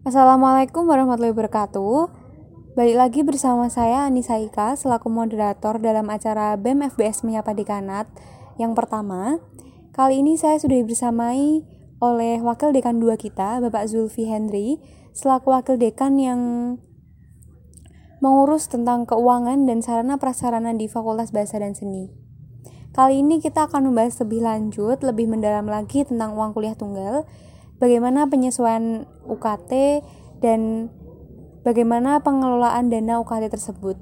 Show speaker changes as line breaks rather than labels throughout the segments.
Assalamualaikum warahmatullahi wabarakatuh. Balik lagi bersama saya Anissa Ika selaku moderator dalam acara BEM FBS Menyapa Dekanat yang pertama. Kali ini saya sudah dibersamai oleh Wakil Dekan 2 kita, Bapak Zulfi Henry, selaku Wakil Dekan yang mengurus tentang keuangan dan sarana prasarana di Fakultas Bahasa dan Seni. Kali ini kita akan membahas lebih lanjut, lebih mendalam lagi tentang uang kuliah tunggal, bagaimana penyesuaian UKT dan bagaimana pengelolaan dana UKT tersebut.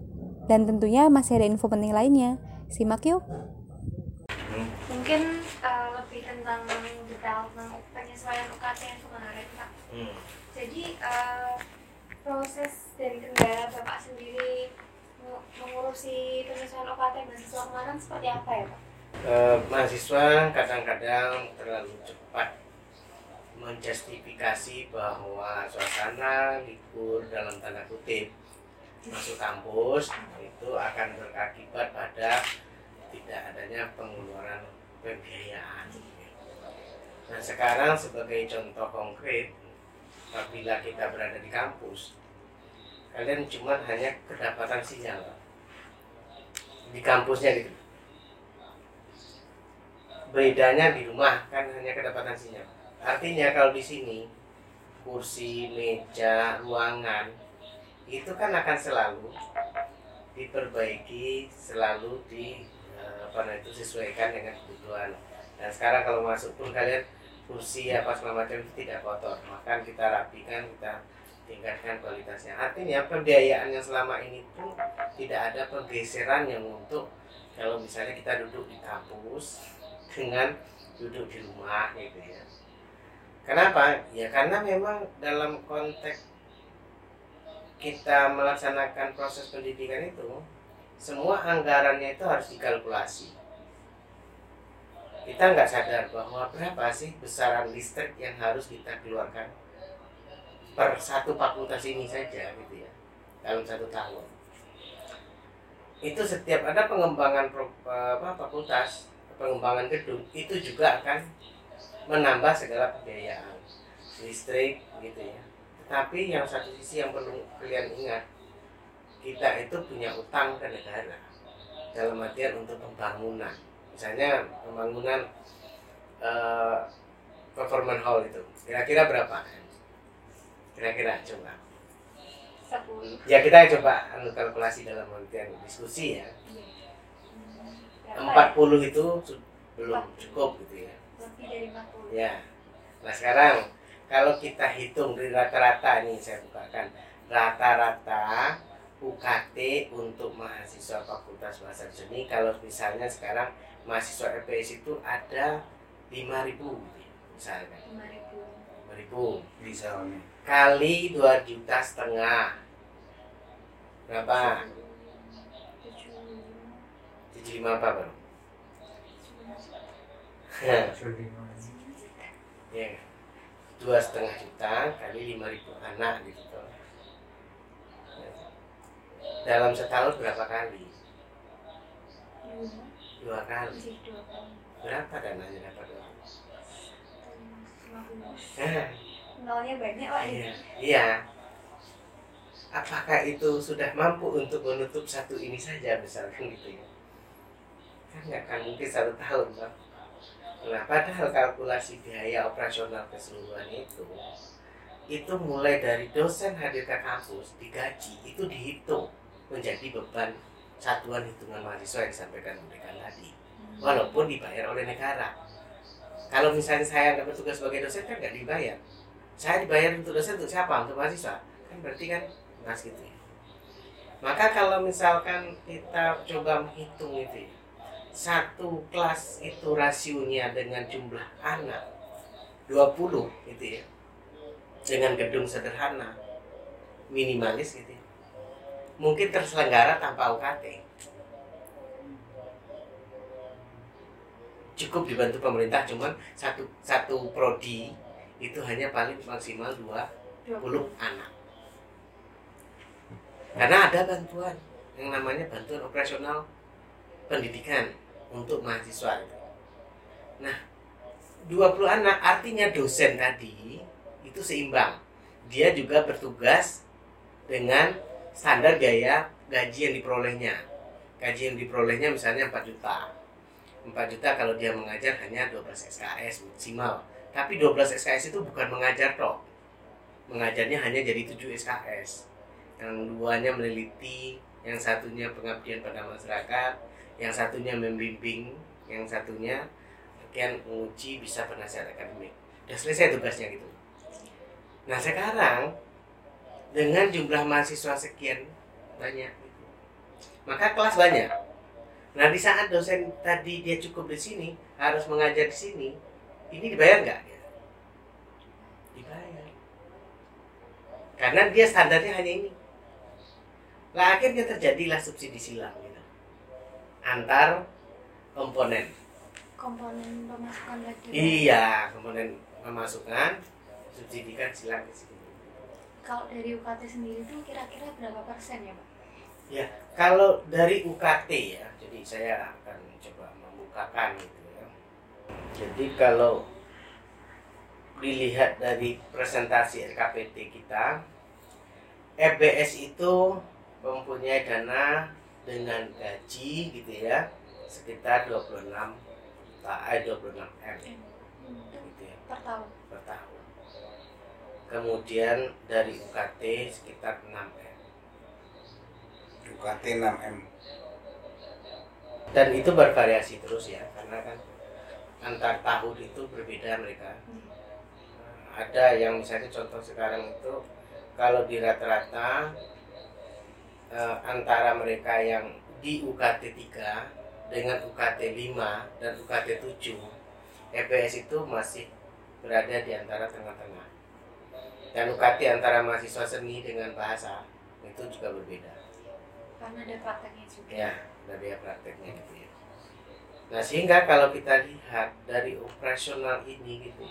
Dan tentunya masih ada info penting lainnya. Simak yuk.
Mungkin uh, lebih tentang detail tentang penyesuaian UKT yang kemarin Pak.
Hmm.
Jadi uh, proses dari kendala Bapak sendiri me- mengurusi penyesuaian UKT mahasiswa kemarin seperti apa ya Pak?
Eh, mahasiswa kadang-kadang terlalu cepat menjustifikasi bahwa suasana libur dalam tanda kutip masuk kampus itu akan berakibat pada tidak adanya pengeluaran pembiayaan. Nah sekarang sebagai contoh konkret, apabila kita berada di kampus, kalian cuma hanya kedapatan sinyal di kampusnya gitu. Bedanya di rumah kan hanya kedapatan sinyal. Artinya kalau di sini kursi, meja, ruangan itu kan akan selalu diperbaiki, selalu di eh, apa itu sesuaikan dengan kebutuhan. Dan sekarang kalau masuk pun kalian kursi apa segala macam itu tidak kotor, maka kita rapikan, kita tingkatkan kualitasnya. Artinya pembiayaan yang selama ini pun tidak ada pergeseran yang untuk kalau misalnya kita duduk di kampus dengan duduk di rumah gitu ya. Kenapa? Ya karena memang dalam konteks kita melaksanakan proses pendidikan itu semua anggarannya itu harus dikalkulasi. Kita nggak sadar bahwa berapa sih besaran listrik yang harus kita keluarkan per satu fakultas ini saja gitu ya dalam satu tahun. Itu setiap ada pengembangan pro- apa, fakultas, pengembangan gedung itu juga akan menambah segala pembiayaan listrik gitu ya. Tetapi yang satu sisi yang perlu kalian ingat, kita itu punya utang ke negara dalam artian untuk pembangunan. Misalnya pembangunan eh, performance hall itu, kira-kira berapa? Kira-kira coba.
Sepuluh.
Ya kita coba anu, kalkulasi dalam artian diskusi ya.
Berapa
40 itu su- belum cukup gitu ya.
Lebih dari 40.
Ya. Nah sekarang kalau kita hitung dari rata-rata nih saya bukakan rata-rata UKT untuk mahasiswa Fakultas Bahasa Seni kalau misalnya sekarang mahasiswa EPS itu ada 5.000 gitu ya, misalnya
5.000.
5.000
misalnya
kali 2 juta setengah berapa? 75 apa baru? Ya dua setengah juta kali lima ribu anak gitu. Dalam setahun berapa kali? Dua kali. Berapa dananya dapat. Nah,
Nolnya banyak Pak.
iya iya. Apakah itu sudah mampu untuk menutup satu ini saja misalkan gitu ya? Kan nggak akan mungkin satu tahun Pak. Nah, padahal kalkulasi biaya operasional keseluruhan itu itu mulai dari dosen hadir ke kampus digaji itu dihitung menjadi beban satuan hitungan mahasiswa yang disampaikan mereka tadi. Walaupun dibayar oleh negara. Kalau misalnya saya nggak bertugas sebagai dosen kan nggak dibayar. Saya dibayar untuk dosen untuk siapa? Untuk mahasiswa? Kan berarti kan mas gitu ya maka kalau misalkan kita coba menghitung itu ya, satu kelas itu rasionya dengan jumlah anak 20 gitu ya. Dengan gedung sederhana minimalis gitu ya. mungkin terselenggara tanpa UKT cukup dibantu pemerintah cuman satu satu prodi itu hanya paling maksimal 20 anak. Karena ada bantuan yang namanya bantuan operasional pendidikan untuk mahasiswa. Itu. Nah, 20 anak artinya dosen tadi itu seimbang. Dia juga bertugas dengan standar biaya gaji yang diperolehnya. Gaji yang diperolehnya misalnya 4 juta. 4 juta kalau dia mengajar hanya 12 SKS maksimal. Tapi 12 SKS itu bukan mengajar toh. Mengajarnya hanya jadi 7 SKS yang duanya meneliti yang satunya pengabdian pada masyarakat yang satunya membimbing yang satunya bagian menguji bisa penasihat akademik udah selesai tugasnya gitu. Nah sekarang dengan jumlah mahasiswa sekian banyak maka kelas banyak. Nah di saat dosen tadi dia cukup di sini harus mengajar di sini ini dibayar nggak? Dibayar. Karena dia standarnya hanya ini. Lah akhirnya terjadilah subsidi silang antar komponen.
Komponen pemasukan lagi
iya komponen pemasukan subsidikan silang ke sini.
Kalau dari UKT sendiri tuh kira-kira berapa persen ya pak?
Ya kalau dari UKT ya jadi saya akan coba membukakan gitu ya. Jadi kalau dilihat dari presentasi RKPT kita FBS itu mempunyai dana dengan gaji gitu ya sekitar 26 juta eh 26 M. Gitu ya.
Per tahun?
Per tahun. Kemudian dari UKT sekitar 6 M.
UKT 6M
dan itu bervariasi terus ya karena kan antar tahun itu berbeda mereka. Ada yang misalnya contoh sekarang itu kalau di rata-rata eh, antara mereka yang di UKT 3 dengan UKT 5 dan UKT 7 EPS itu masih berada di antara tengah-tengah. Dan UKT antara mahasiswa seni dengan bahasa itu juga berbeda.
Karena ada prakteknya juga.
Ya dari prakteknya gitu ya. Nah sehingga kalau kita lihat dari operasional ini gitu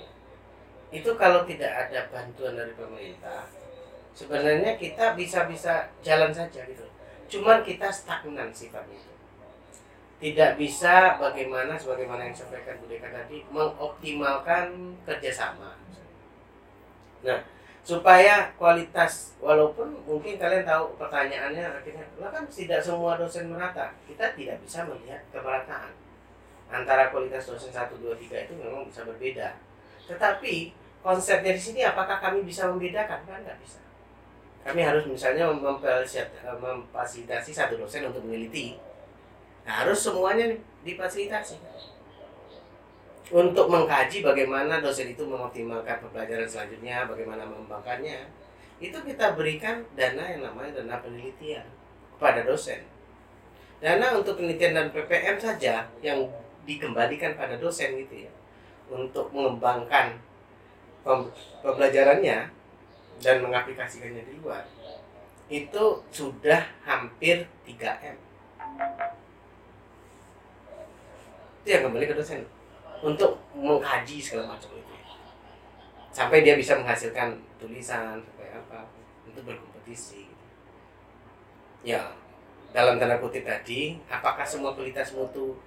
itu kalau tidak ada bantuan dari pemerintah sebenarnya kita bisa-bisa jalan saja gitu. Cuman kita stagnan sifatnya. Tidak bisa bagaimana sebagaimana yang disampaikan Bu Deka tadi mengoptimalkan kerjasama. Nah supaya kualitas walaupun mungkin kalian tahu pertanyaannya akhirnya lah kan tidak semua dosen merata. Kita tidak bisa melihat kemerataan. Antara kualitas dosen 1, 2, 3 itu memang bisa berbeda. Tetapi konsepnya di sini apakah kami bisa membedakan? Kan nggak bisa kami harus misalnya memfasilitasi satu dosen untuk meneliti. Nah, harus semuanya difasilitasi. Untuk mengkaji bagaimana dosen itu mengoptimalkan pembelajaran selanjutnya, bagaimana mengembangkannya, itu kita berikan dana yang namanya dana penelitian kepada dosen. Dana untuk penelitian dan PPM saja yang dikembalikan pada dosen gitu ya, untuk mengembangkan pem- pembelajarannya dan mengaplikasikannya di luar, itu sudah hampir 3 m. Itu yang kembali ke dosen. Untuk mengkaji segala macam itu. Sampai dia bisa menghasilkan tulisan sampai apa untuk berkompetisi gitu. ya dalam tanda kutip tadi apakah semua kualitas mutu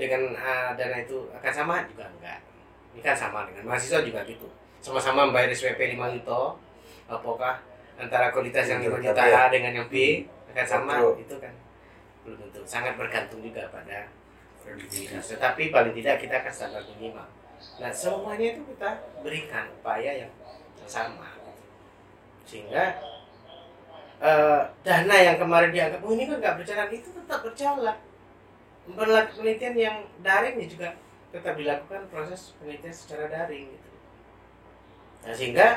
dengan uh, dana itu akan sama? Juga enggak. Ini kan sama dengan mahasiswa juga gitu. Sama-sama membayar SPP 5 juta apakah antara kualitas yang 5 juta A dengan yang B akan sama
Betul.
itu kan belum tentu sangat bergantung juga pada kredibilitas. Tetapi paling tidak kita akan standar minimal. Nah semuanya itu kita berikan upaya yang sama, sehingga eh, dana yang kemarin dianggap oh ini kan nggak berjalan itu tetap berjalan. Berlaku penelitian yang daring ya juga tetap dilakukan proses penelitian secara daring gitu. Nah sehingga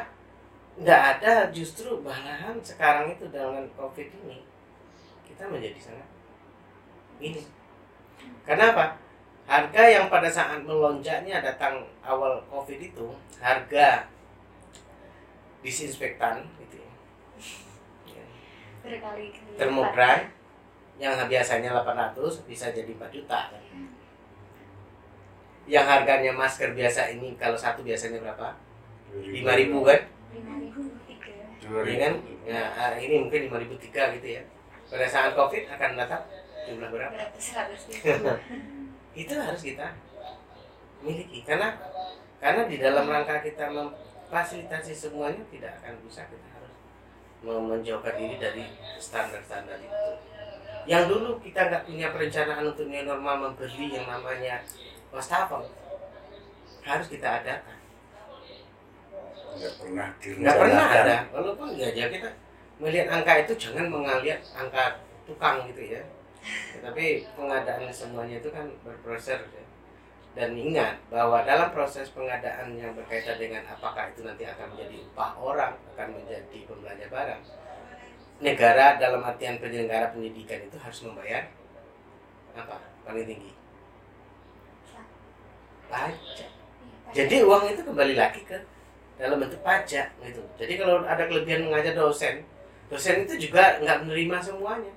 nggak ada justru malahan sekarang itu dengan covid ini kita menjadi sangat ini karena apa? Harga yang pada saat melonjaknya datang awal Covid itu, harga disinfektan gitu ya.
Berkali-kali
Thermobran yang biasanya 800 bisa jadi 4 juta kan. Yang harganya masker biasa ini kalau satu biasanya berapa? 5000 kan?
Lima ribu tiga
Iya kan? Ya, ini mungkin 5003 gitu ya. Pada saat Covid akan datang jumlah berapa? itu harus kita miliki karena karena di dalam rangka kita mem- fasilitasi semuanya tidak akan bisa kita harus me- menjauhkan diri dari standar-standar itu yang dulu kita nggak punya perencanaan untuk new normal membeli yang namanya wastafel harus kita adakan
nggak pernah
nggak pernah
direncanakan.
ada. walaupun ya aja kita melihat angka itu jangan melihat angka tukang gitu ya. Tapi pengadaan semuanya itu kan berproses ya. dan ingat bahwa dalam proses pengadaan yang berkaitan dengan apakah itu nanti akan menjadi upah orang akan menjadi pembelanja barang negara dalam artian penyelenggara pendidikan itu harus membayar apa? Paling tinggi. Pajak. Jadi uang itu kembali lagi ke dalam bentuk pajak gitu. Jadi kalau ada kelebihan mengajar dosen, dosen itu juga nggak menerima semuanya.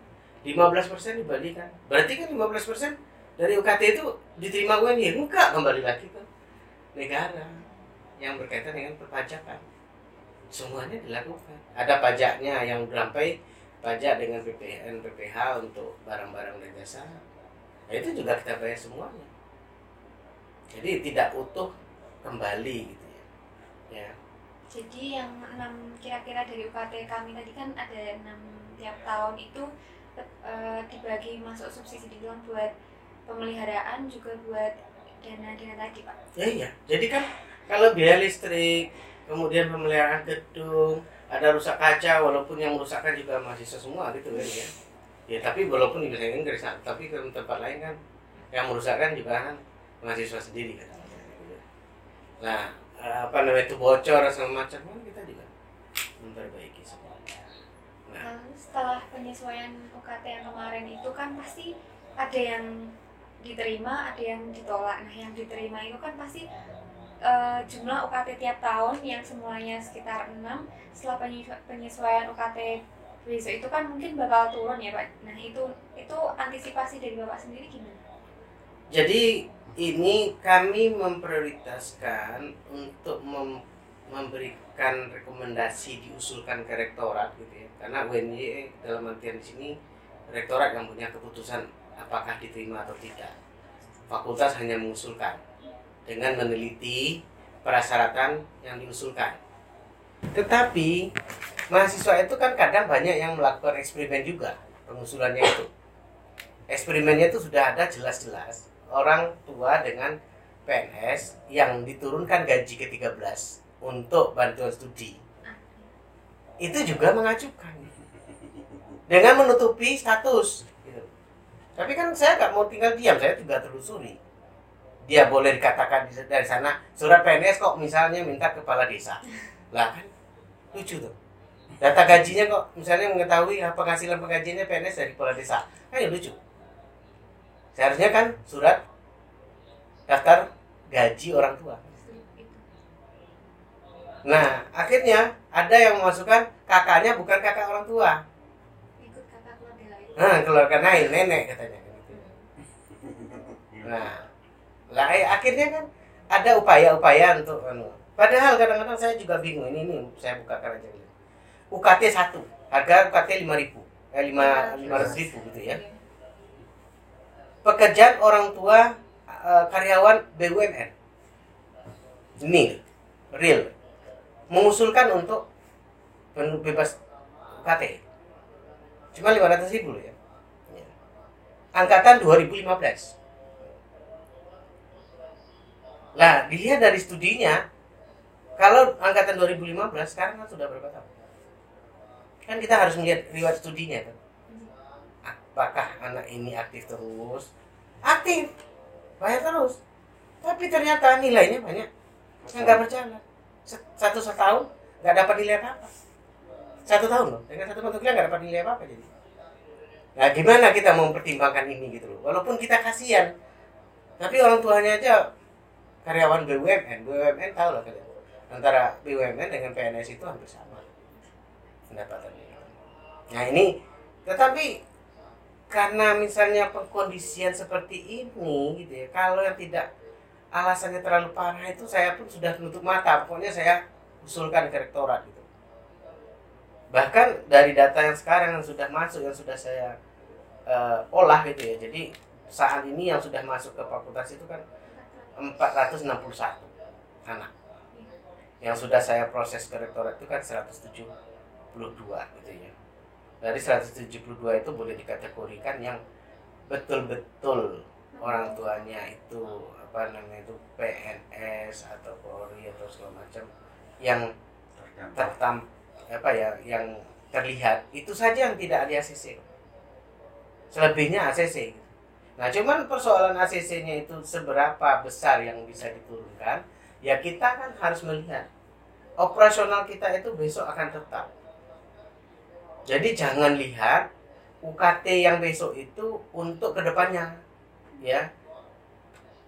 15% dibalikan. Berarti kan 15% dari UKT itu diterima UNY. Enggak, kembali lagi ke negara yang berkaitan dengan perpajakan. Semuanya dilakukan. Ada pajaknya yang sampai pajak dengan PPN, PPH untuk barang-barang dan jasa. Nah, itu juga kita bayar semuanya. Jadi tidak utuh kembali gitu ya.
Jadi yang enam kira-kira dari UKT kami tadi kan ada enam tiap tahun itu eh, dibagi masuk subsidi dibilang buat pemeliharaan juga buat dana-dana tadi pak.
Ya iya. Jadi kan kalau biaya listrik, kemudian pemeliharaan gedung, ada rusak kaca walaupun yang merusakkan juga mahasiswa semua gitu kan ya. Ya tapi walaupun di bahasa Inggris tapi ke tempat lain kan yang merusakkan juga kan mahasiswa sendiri kan. Nah, apa namanya itu bocor segala macam kan kita juga memperbaiki semuanya. Nah,
Lalu setelah penyesuaian UKT yang kemarin itu kan pasti ada yang diterima, ada yang ditolak. Nah, yang diterima itu kan pasti eh, jumlah UKT tiap tahun yang semulanya sekitar 6 setelah penyesu- penyesuaian UKT besok itu kan mungkin bakal turun ya Pak. Nah, itu itu antisipasi dari Bapak sendiri gimana?
Jadi ini kami memprioritaskan untuk mem- memberikan rekomendasi diusulkan ke rektorat gitu ya. Karena UNY dalam artian di sini rektorat yang punya keputusan apakah diterima atau tidak. Fakultas hanya mengusulkan dengan meneliti persyaratan yang diusulkan. Tetapi mahasiswa itu kan kadang banyak yang melakukan eksperimen juga pengusulannya itu. Eksperimennya itu sudah ada jelas-jelas orang tua dengan PNS yang diturunkan gaji ke-13 untuk bantuan studi. Itu juga mengajukan dengan menutupi status. gitu. Tapi kan saya nggak mau tinggal diam, saya juga telusuri. Dia boleh dikatakan di- dari sana surat PNS kok misalnya minta kepala desa. Lah kan lucu tuh. Data gajinya kok misalnya mengetahui apa penghasilan penggajiannya PNS dari kepala desa. Kan ya lucu. Seharusnya kan surat daftar gaji orang tua. Nah, akhirnya ada yang memasukkan kakaknya bukan kakak orang tua.
Ikut kata keluarga lain.
Nah, keluarga lain nenek katanya. gitu. Nah, lah eh, akhirnya kan ada upaya-upaya untuk anu. Padahal kadang-kadang saya juga bingung ini ini saya bukakan aja. UKT 1, harga UKT 5000 eh 5 500 ribu gitu ya. Pekerjaan orang tua eh, karyawan BUMN. Ini real mengusulkan untuk bebas UKT. Cuma 500 ribu. Ya. Angkatan 2015. Nah, dilihat dari studinya, kalau angkatan 2015 sekarang kan sudah berapa tahun? Kan kita harus melihat riwayat studinya kan. Apakah anak ini aktif terus? Aktif, bayar terus. Tapi ternyata nilainya banyak yang nggak berjalan. Satu setahun nggak dapat nilai apa-apa. Satu tahun loh, dengan satu mata kuliah nggak dapat nilai apa-apa jadi. Nah gimana kita mau mempertimbangkan ini gitu loh. Walaupun kita kasihan, tapi orang tuanya aja karyawan BUMN, BUMN tahu lah kalian. Antara BUMN dengan PNS itu hampir sama pendapatannya. Nah ini, tetapi karena misalnya pengkondisian seperti ini gitu ya, kalau yang tidak alasannya terlalu parah itu saya pun sudah menutup mata. Pokoknya saya usulkan ke rektorat gitu. Bahkan dari data yang sekarang yang sudah masuk yang sudah saya eh, olah gitu ya. Jadi saat ini yang sudah masuk ke fakultas itu kan 461 anak. yang sudah saya proses ke rektorat itu kan 172 gitu ya dari 172 itu boleh dikategorikan yang betul-betul orang tuanya itu apa namanya itu PNS atau Polri atau segala macam yang tertam apa ya yang terlihat. Itu saja yang tidak ada ACC selebihnya ACC nah cuman persoalan ACC-nya itu seberapa besar yang bisa diturunkan ya kita kan harus melihat. Operasional kita itu besok akan tetap jadi jangan lihat UKT yang besok itu untuk ke depannya ya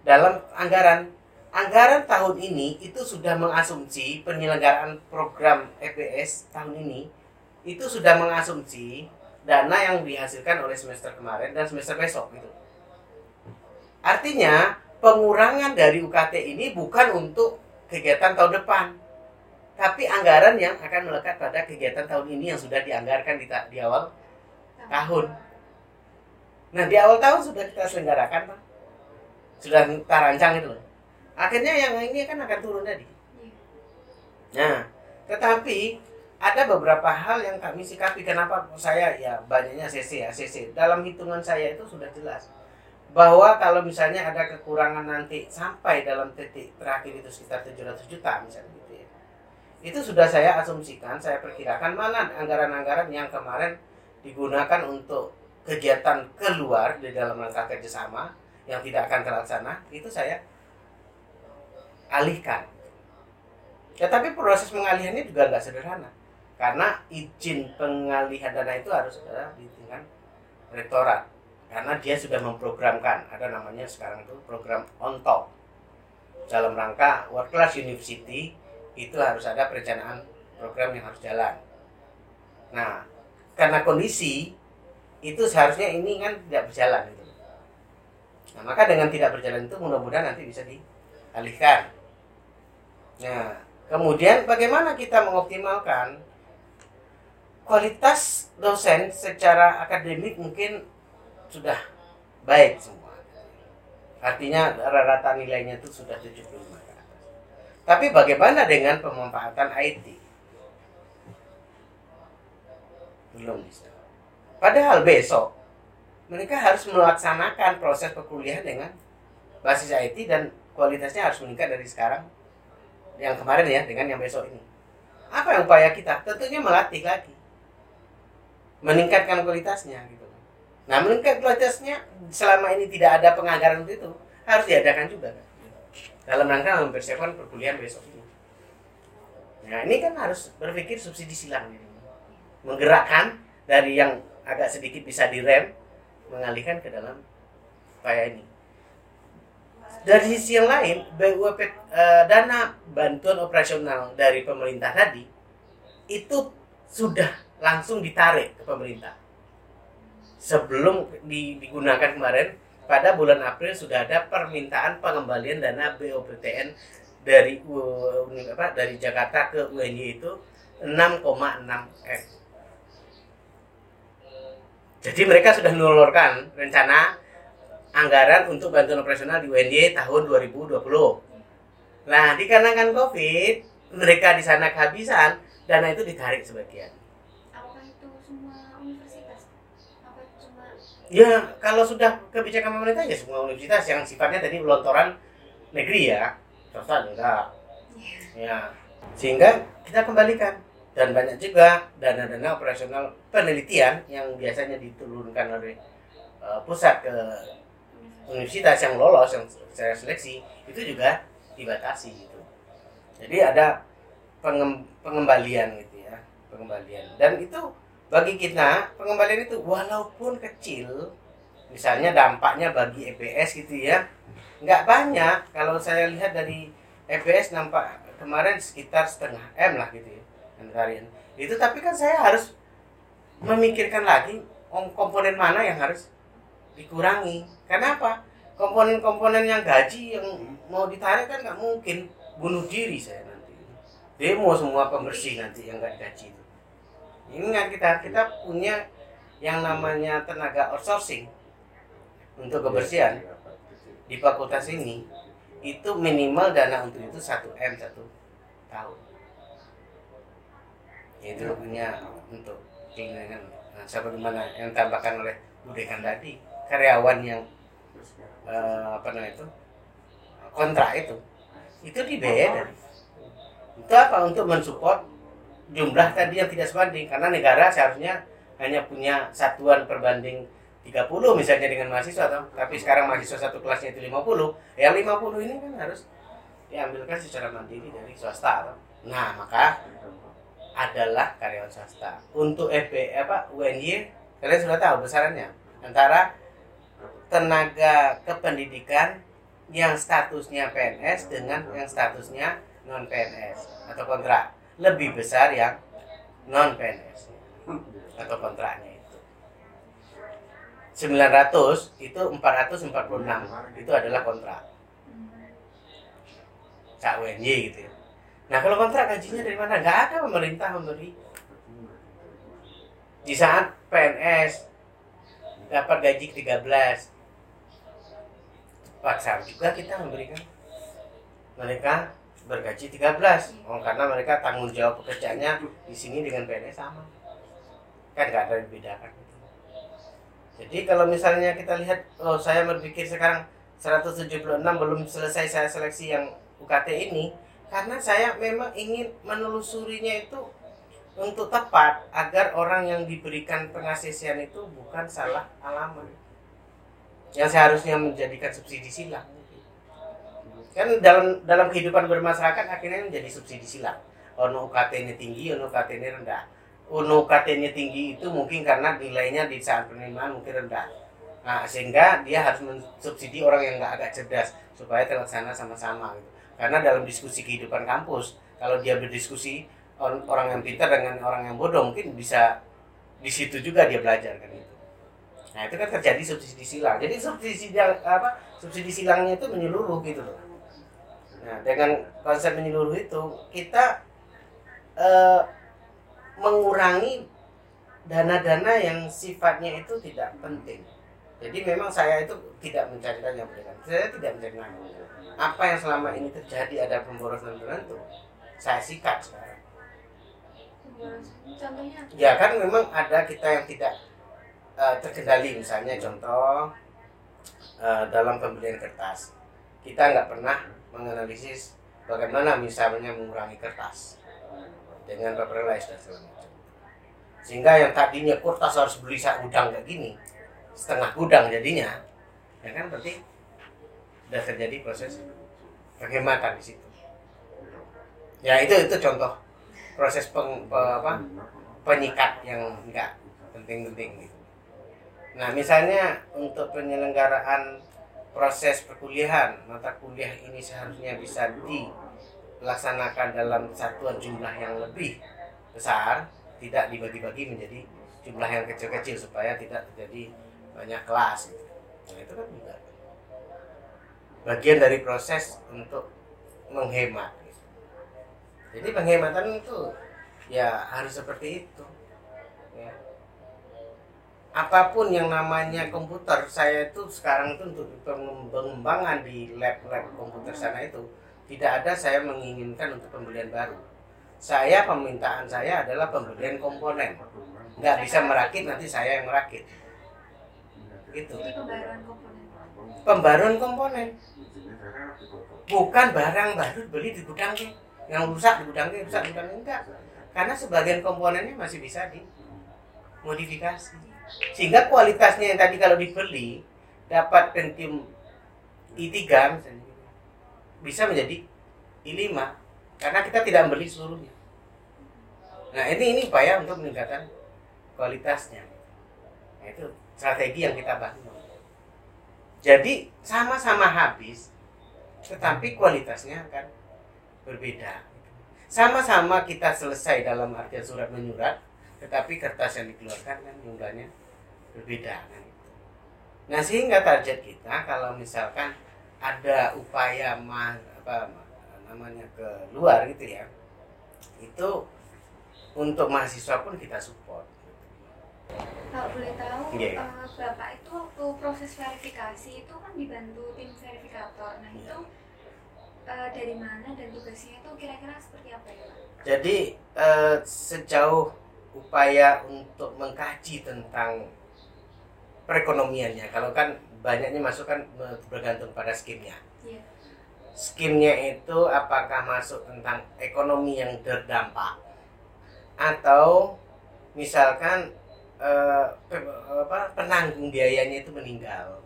dalam anggaran anggaran tahun ini itu sudah mengasumsi penyelenggaraan program EPS tahun ini itu sudah mengasumsi dana yang dihasilkan oleh semester kemarin dan semester besok gitu. Artinya pengurangan dari UKT ini bukan untuk kegiatan tahun depan, tapi anggaran yang akan melekat pada kegiatan tahun ini yang sudah dianggarkan di, di awal tahun. Nah di awal tahun sudah kita selenggarakan, Pak. Sudah kita rancang itu loh. Akhirnya yang ini kan akan turun tadi. Nah, tetapi ada beberapa hal yang kami sikapi. Kenapa saya ya banyaknya CC ya CC. Dalam hitungan saya itu sudah jelas bahwa kalau misalnya ada kekurangan nanti sampai dalam titik terakhir itu sekitar 700 juta misalnya. Itu sudah saya asumsikan, saya perkirakan mana anggaran-anggaran yang kemarin digunakan untuk kegiatan keluar di dalam rangka kerjasama yang tidak akan terlaksana itu saya alihkan. Ya proses pengalihannya juga nggak sederhana karena izin pengalihan dana itu harus ada di tingkat rektorat karena dia sudah memprogramkan ada namanya sekarang itu program on top dalam rangka world class university itu harus ada perencanaan program yang harus jalan. Nah, karena kondisi itu seharusnya ini kan tidak berjalan gitu. Nah, maka dengan tidak berjalan itu mudah-mudahan nanti bisa dialihkan. Nah, kemudian bagaimana kita mengoptimalkan kualitas dosen secara akademik mungkin sudah baik semua. Artinya rata-rata nilainya itu sudah 75 ke atas. Tapi bagaimana dengan pemanfaatan IT? Belum bisa. Padahal besok mereka harus melaksanakan proses perkuliahan dengan basis IT dan kualitasnya harus meningkat dari sekarang yang kemarin ya dengan yang besok ini. Apa yang upaya kita? Tentunya melatih lagi. Meningkatkan kualitasnya gitu. Nah, meningkat kualitasnya selama ini tidak ada penganggaran untuk itu harus diadakan juga kan. Dalam rangka mempersiapkan perkuliahan besok ini. Nah, ini kan harus berpikir subsidi silang ini. Menggerakkan dari yang agak sedikit bisa direm mengalihkan ke dalam upaya ini. Dari sisi yang lain, BUP eh, dana bantuan operasional dari pemerintah tadi itu sudah langsung ditarik ke pemerintah. Sebelum digunakan kemarin, pada bulan April sudah ada permintaan pengembalian dana BOPTN dari apa dari Jakarta ke UNY itu 6,6 M. Jadi mereka sudah menelurkan rencana anggaran untuk bantuan operasional di UNY tahun 2020. Nah, dikarenakan COVID, mereka di sana kehabisan, dana itu ditarik sebagian.
Apakah itu semua universitas? Apa cuma
Ya, kalau sudah kebijakan pemerintah ya semua universitas yang sifatnya tadi pelontoran negeri ya, swasta enggak. Ya, sehingga kita kembalikan dan banyak juga dana-dana operasional penelitian yang biasanya diturunkan oleh uh, pusat ke universitas yang lolos yang secara seleksi itu juga dibatasi gitu. Jadi ada pengem, pengembalian gitu ya, pengembalian. Dan itu bagi kita pengembalian itu walaupun kecil, misalnya dampaknya bagi EPS gitu ya, nggak banyak. Kalau saya lihat dari EPS nampak kemarin sekitar setengah M lah gitu ya. Itu tapi kan saya harus memikirkan lagi om- komponen mana yang harus dikurangi. Kenapa? Komponen-komponen yang gaji yang mau ditarik kan nggak mungkin bunuh diri saya nanti. Demo semua pembersih nanti yang nggak gaji. Ingat kita kita punya yang namanya tenaga outsourcing untuk kebersihan. Di fakultas ini itu minimal dana untuk itu 1 m 1 tahun. Itu punya untuk keinginan. Nah, sebagaimana yang tambahkan oleh Budekan tadi karyawan yang eh, apa namanya itu kontrak itu itu dibayar. Dari itu apa? Untuk mensupport jumlah tadi yang tidak sebanding karena negara seharusnya hanya punya satuan perbanding 30 misalnya dengan mahasiswa atau tapi sekarang mahasiswa satu kelasnya itu 50 yang 50 ini kan harus diambilkan secara mandiri dari swasta atau nah maka adalah karyawan swasta. Untuk FB apa UNY kalian sudah tahu besarannya. Antara tenaga kependidikan yang statusnya PNS dengan yang statusnya non PNS atau kontrak lebih besar yang non PNS atau kontraknya itu. 900 itu 446 itu adalah kontrak. Cak UNY gitu ya. Nah kalau kontrak gajinya dari mana? Nggak ada pemerintah memberi di saat PNS dapat gaji 13 paksa juga kita memberikan mereka bergaji 13 oh, karena mereka tanggung jawab pekerjaannya di sini dengan PNS sama. Kan nggak ada yang dibedakan gitu. jadi kalau misalnya kita lihat oh saya berpikir sekarang 176 belum selesai saya seleksi yang UKT ini karena saya memang ingin menelusurinya itu untuk tepat agar orang yang diberikan pengasisian itu bukan salah alamat. Yang seharusnya menjadikan subsidi silang kan dalam dalam kehidupan bermasyarakat akhirnya menjadi subsidi silang. Ono UKT-nya tinggi ono UKT-nya rendah. Ono UKT-nya tinggi itu mungkin karena nilainya di saat penerimaan mungkin rendah. Nah, sehingga dia harus mensubsidi orang yang nggak agak cerdas supaya terlaksana sama-sama gitu. karena dalam diskusi kehidupan kampus kalau dia berdiskusi orang yang pintar dengan orang yang bodoh mungkin bisa di situ juga dia belajar kan itu nah itu kan terjadi subsidi silang. Jadi subsidi apa subsidi silangnya itu menyeluruh gitu loh nah dengan konsep menyeluruh itu kita eh, mengurangi dana-dana yang sifatnya itu tidak penting. Jadi memang saya itu tidak mencari yang penting saya tidak mencari apa yang selama ini terjadi ada pemborosan tertentu saya sikat sekarang.
Contohnya?
Ya kan memang ada kita yang tidak uh, terkendali. Misalnya contoh uh, dalam pembelian kertas. Kita nggak pernah menganalisis bagaimana misalnya mengurangi kertas dengan paperless dan segala sehingga yang tadinya kertas harus beli sak gudang kayak gini setengah gudang jadinya ya kan? Berarti sudah terjadi proses penghematan di situ. Ya itu itu contoh proses peng, pe, apa, penyikat yang enggak penting-penting gitu. Nah, misalnya untuk penyelenggaraan proses perkuliahan, mata kuliah ini seharusnya bisa dilaksanakan dalam satuan jumlah yang lebih besar, tidak dibagi-bagi menjadi jumlah yang kecil-kecil supaya tidak terjadi banyak kelas gitu. Nah, itu kan juga bagian dari proses untuk menghemat jadi penghematan itu ya harus seperti itu. Apa pun yang namanya komputer saya itu sekarang itu untuk pengembangan di lab-lab komputer sana itu tidak ada saya menginginkan untuk pembelian baru. Saya permintaan saya adalah pembelian komponen. Nggak bisa merakit nanti saya yang merakit. Gitu.
Pembaruan komponen.
Bukan barang baru beli di gudang yang rusak di gudangnya rusak di gudangnya enggak. Karena sebagian komponennya masih bisa dimodifikasi sehingga kualitasnya yang tadi kalau dibeli dapat Pentium i3 misalnya bisa menjadi i5 karena kita tidak membeli seluruhnya. Nah ini ini upaya untuk meningkatkan kualitasnya. Nah, itu strategi yang kita bangun. Jadi sama-sama habis tetapi kualitasnya akan berbeda. Sama-sama kita selesai dalam artian surat menyurat, tetapi kertas yang dikeluarkan kan jumlahnya berbeda. Kan? Nah sehingga target kita kalau misalkan ada upaya mah, apa namanya ke luar gitu ya, itu untuk mahasiswa pun kita support.
Kalau boleh tahu,
Iya.
eh, Bapak itu waktu proses verifikasi itu kan dibantu tim verifikator. Nah itu eh, dari mana dan tugasnya itu kira-kira seperti apa ya Pak?
Jadi eh, sejauh upaya untuk mengkaji tentang perekonomiannya, kalau kan banyaknya masuk kan bergantung pada skimnya.
Iya.
Skimnya itu apakah masuk tentang ekonomi yang terdampak atau misalkan eh, apa, penanggung biayanya itu meninggal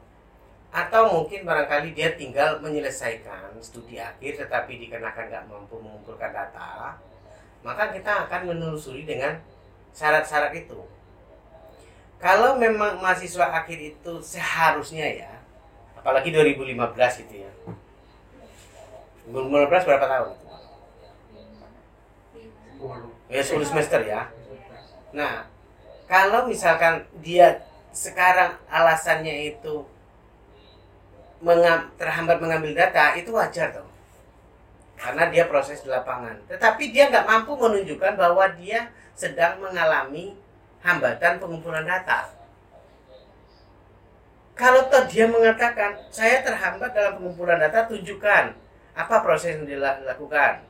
atau mungkin barangkali dia tinggal menyelesaikan studi akhir tetapi dikenakan nggak mampu mengumpulkan data maka kita akan menelusuri dengan syarat-syarat itu kalau memang mahasiswa akhir itu seharusnya ya apalagi 2015 gitu ya 2015 berapa tahun itu? ya 10 semester ya Nah, kalau misalkan dia sekarang alasannya itu mengam- terhambat mengambil data, itu wajar dong. Karena dia proses di lapangan. Tetapi dia nggak mampu menunjukkan bahwa dia sedang mengalami hambatan pengumpulan data. Kalau toh dia mengatakan, saya terhambat dalam pengumpulan data, tunjukkan apa proses yang dilakukan.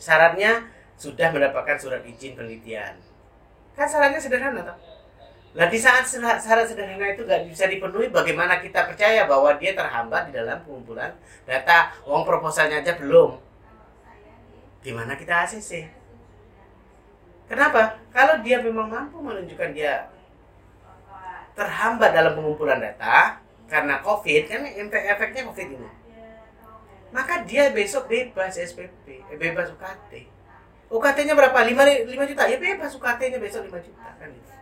Syaratnya sudah mendapatkan surat izin penelitian kan syaratnya sederhana toh Nah di saat syarat sederhana itu gak bisa dipenuhi, bagaimana kita percaya bahwa dia terhambat di dalam pengumpulan data? Uang proposalnya aja belum. Gimana kita ACC? Kenapa? Kalau dia memang mampu menunjukkan dia terhambat dalam pengumpulan data karena COVID, kan efek efeknya COVID ini. Maka dia besok bebas SPP, eh, bebas UKT. UKT-nya berapa? 5, 5 juta? Ya bebas UKT-nya besok 5 juta kan gitu.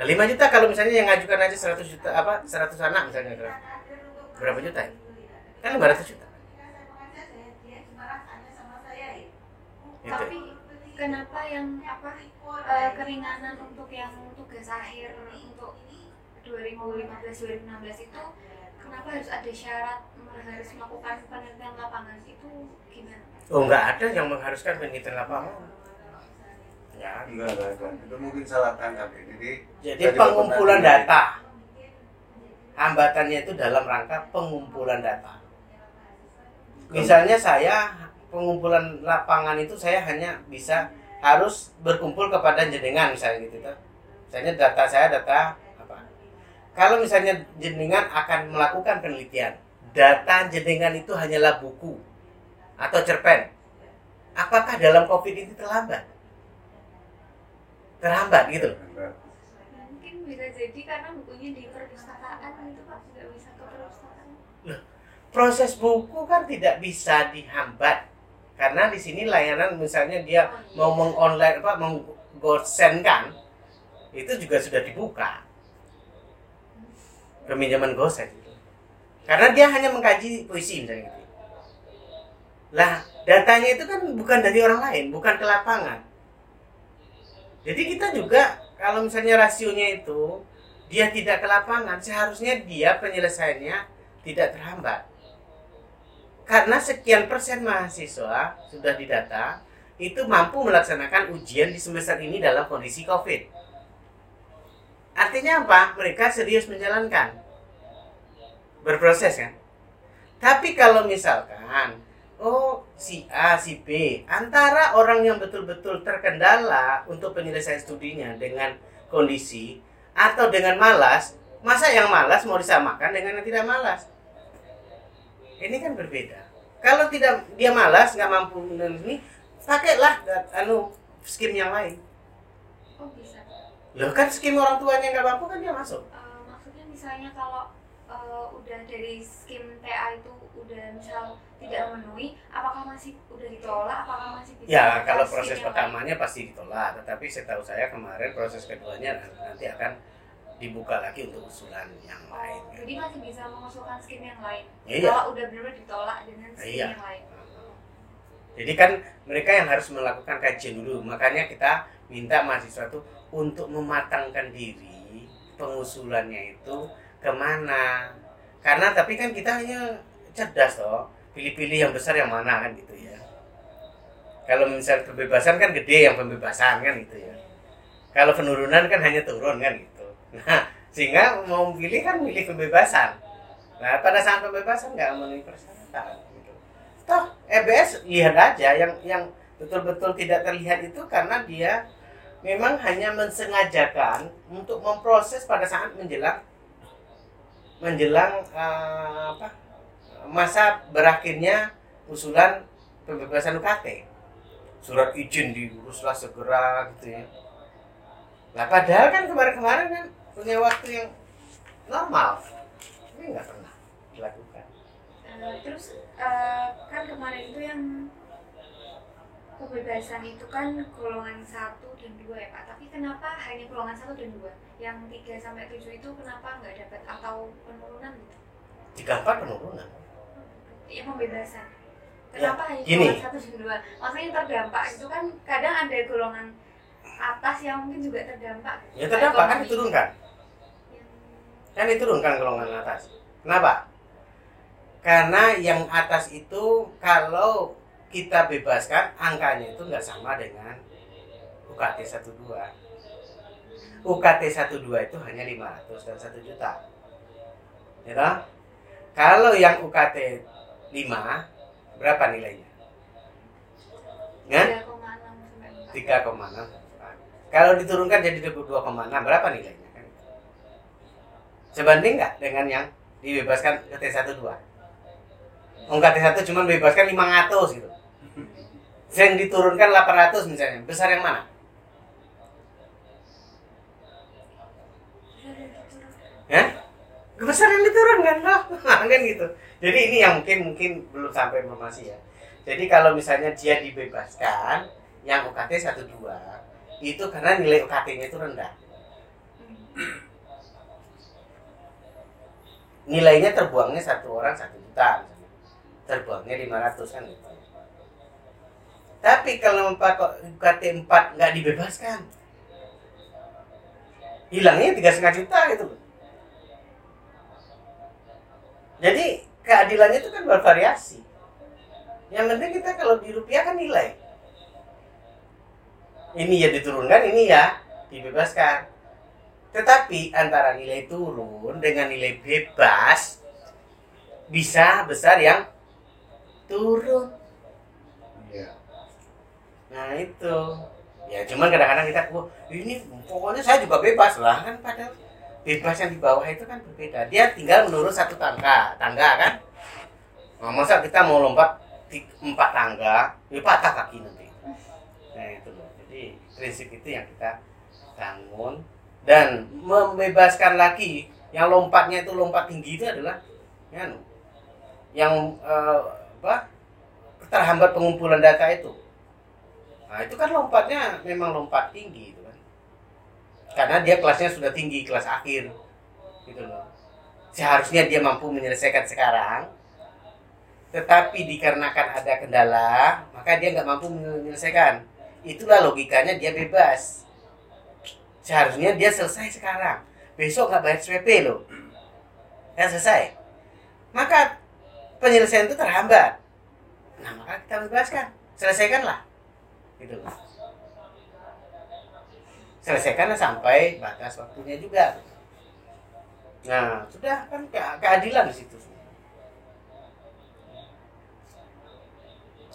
Nah, 5 juta kalau misalnya yang ngajukan aja 100 juta apa 100 anak misalnya berapa juta ya? Kan 500 juta. Gitu.
Tapi kenapa yang apa eh, keringanan untuk yang tugas akhir untuk 2015-2016 itu kenapa harus ada syarat harus melakukan penelitian lapangan itu gimana?
Oh nggak ada yang mengharuskan penelitian lapangan. Ya.
Enggak, enggak, enggak. Itu mungkin salah tangkap ya. Jadi
Jadi pengumpulan data. Hambatannya itu dalam rangka pengumpulan data. Misalnya saya pengumpulan lapangan itu saya hanya bisa harus berkumpul kepada jenengan misalnya gitu kan. Misalnya data saya data apa? Kalau misalnya jenengan akan melakukan penelitian, data jenengan itu hanyalah buku atau cerpen. Apakah dalam COVID ini terlambat? Terhambat gitu loh.
Mungkin bisa jadi karena bukunya di perpustakaan itu pak nggak bisa ke perpustakaan.
proses buku kan tidak bisa dihambat karena di sini layanan misalnya dia mau mengonline apa menggosenkan itu juga sudah dibuka. Peminjaman gosen karena dia hanya mengkaji puisi misalnya gitu. Lah datanya itu kan bukan dari orang lain bukan ke lapangan. Jadi kita juga kalau misalnya rasionya itu dia tidak ke lapangan seharusnya dia penyelesaiannya tidak terhambat karena sekian persen mahasiswa sudah didata itu mampu melaksanakan ujian di semester ini dalam kondisi COVID. Artinya apa? Mereka serius menjalankan. Berproses kan? Tapi kalau misalkan oh si A, si B antara orang yang betul-betul terkendala untuk penyelesaian studinya dengan kondisi atau dengan malas, masa yang malas mau disamakan dengan yang tidak malas? Ini kan berbeda. Kalau tidak dia malas nggak mampu dan ini pakailah anu skim yang lain.
Oh bisa.
Loh kan skim orang tuanya nggak mampu kan dia masuk.
Eh, maksudnya misalnya kalau eh, udah dari skim TA itu udah misal tidak memenuhi, apakah masih udah ditolak? Apakah masih bisa?
Ya kalau proses pertamanya pasti ditolak, tetapi setahu saya kemarin proses keduanya nanti akan dibuka lagi untuk usulan yang
lain? Oh, jadi masih bisa mengusulkan skim yang lain.
Iya.
Kalau udah benar-benar ditolak dengan skim
Iya.
yang lain.
Jadi kan mereka yang harus melakukan kajian dulu. Makanya kita minta mahasiswa itu untuk mematangkan diri pengusulannya itu ke mana. Karena tapi kan kita hanya cerdas toh. Pilih-pilih yang besar yang mana kan gitu ya. Kalau misal kebebasan kan gede yang pembebasan kan gitu ya. Kalau penurunan kan hanya turun kan gitu. Nah sehingga mau pilih kan pilih pembebasan. Nah pada saat pembebasan nggak memenuhi persyaratan gitu. EBS lihat aja yang yang betul-betul tidak terlihat itu karena dia memang hanya mensengajakan untuk memproses pada saat menjelang menjelang eh, apa masa berakhirnya usulan pembebasan UKT surat izin diuruslah segera gitu ya nah padahal kan kemarin-kemarin kan punya waktu yang normal. Ini nggak pernah dilakukan.
Eh, terus eh, kan kemarin itu yang kebebasan itu kan golongan satu dan dua ya pak. Tapi kenapa hanya golongan satu dan dua? Yang tiga sampai tujuh itu kenapa nggak dapat? Atau penurunan gitu?
Tiga empat penurunan?
Ya pembebasan. Kenapa hanya
Ya, gini.
golongan satu dan dua? Maksudnya terdampak itu kan kadang ada golongan atas yang mungkin juga terdampak.
Ya terdampak kan diturunkan kan diturunkan golongan atas. Kenapa? Karena yang atas itu kalau kita bebaskan angkanya itu nggak sama dengan UKT 12 UKT 12 itu hanya 500 dan 1 juta. Ya toh? kalau yang UKT 5 berapa nilainya? Ya?
3,6 sampai 4.
3,6 kalau diturunkan jadi 22,6 berapa nilainya? kan sebanding nggak dengan yang dibebaskan ke T12 Oh, T 1 cuma bebaskan 500 gitu. Yang diturunkan 800 misalnya besar yang mana? Ya besar yang diturunkan loh. Kan gitu. Jadi ini yang mungkin mungkin belum sampai informasi ya. Jadi kalau misalnya dia dibebaskan yang UKT 12 itu karena nilai UKT-nya itu rendah nilainya terbuangnya satu orang satu juta terbuangnya 500 kan gitu. Tapi kalau empat UKT 4 nggak dibebaskan. Hilangnya tiga setengah juta gitu. Jadi keadilannya itu kan bervariasi. Yang penting kita kalau di rupiah kan nilai. Ini ya diturunkan ini ya dibebaskan tetapi antara nilai turun dengan nilai bebas bisa besar yang turun.
Iya.
Nah itu. Ya cuman kadang-kadang kita "Wah, ini pokoknya saya juga bebas lah kan padahal bebas yang di bawah itu kan berbeda. Dia tinggal menurun satu tangga, tangga kan. Nah, masa kita mau lompat di empat tangga, ya patah kaki nanti. Nah itu loh. Jadi prinsip itu yang kita bangun dan membebaskan lagi yang lompatnya itu lompat tinggi itu adalah ya, yang eh, apa terhambat pengumpulan data itu. Nah itu kan lompatnya memang lompat tinggi itu kan. Karena dia kelasnya sudah tinggi kelas akhir gitu loh. Seharusnya dia mampu menyelesaikan sekarang tetapi dikarenakan ada kendala maka dia nggak mampu menyelesaikan. Itulah logikanya dia bebas seharusnya dia selesai sekarang. Besok nggak bayar SPP loh. Kan selesai. Maka penyelesaian itu terhambat. Nah maka kita bebaskan selesaikanlah. Gitu. Loh selesaikanlah sampai batas waktunya juga. Nah sudah kan ke- keadilan di situ.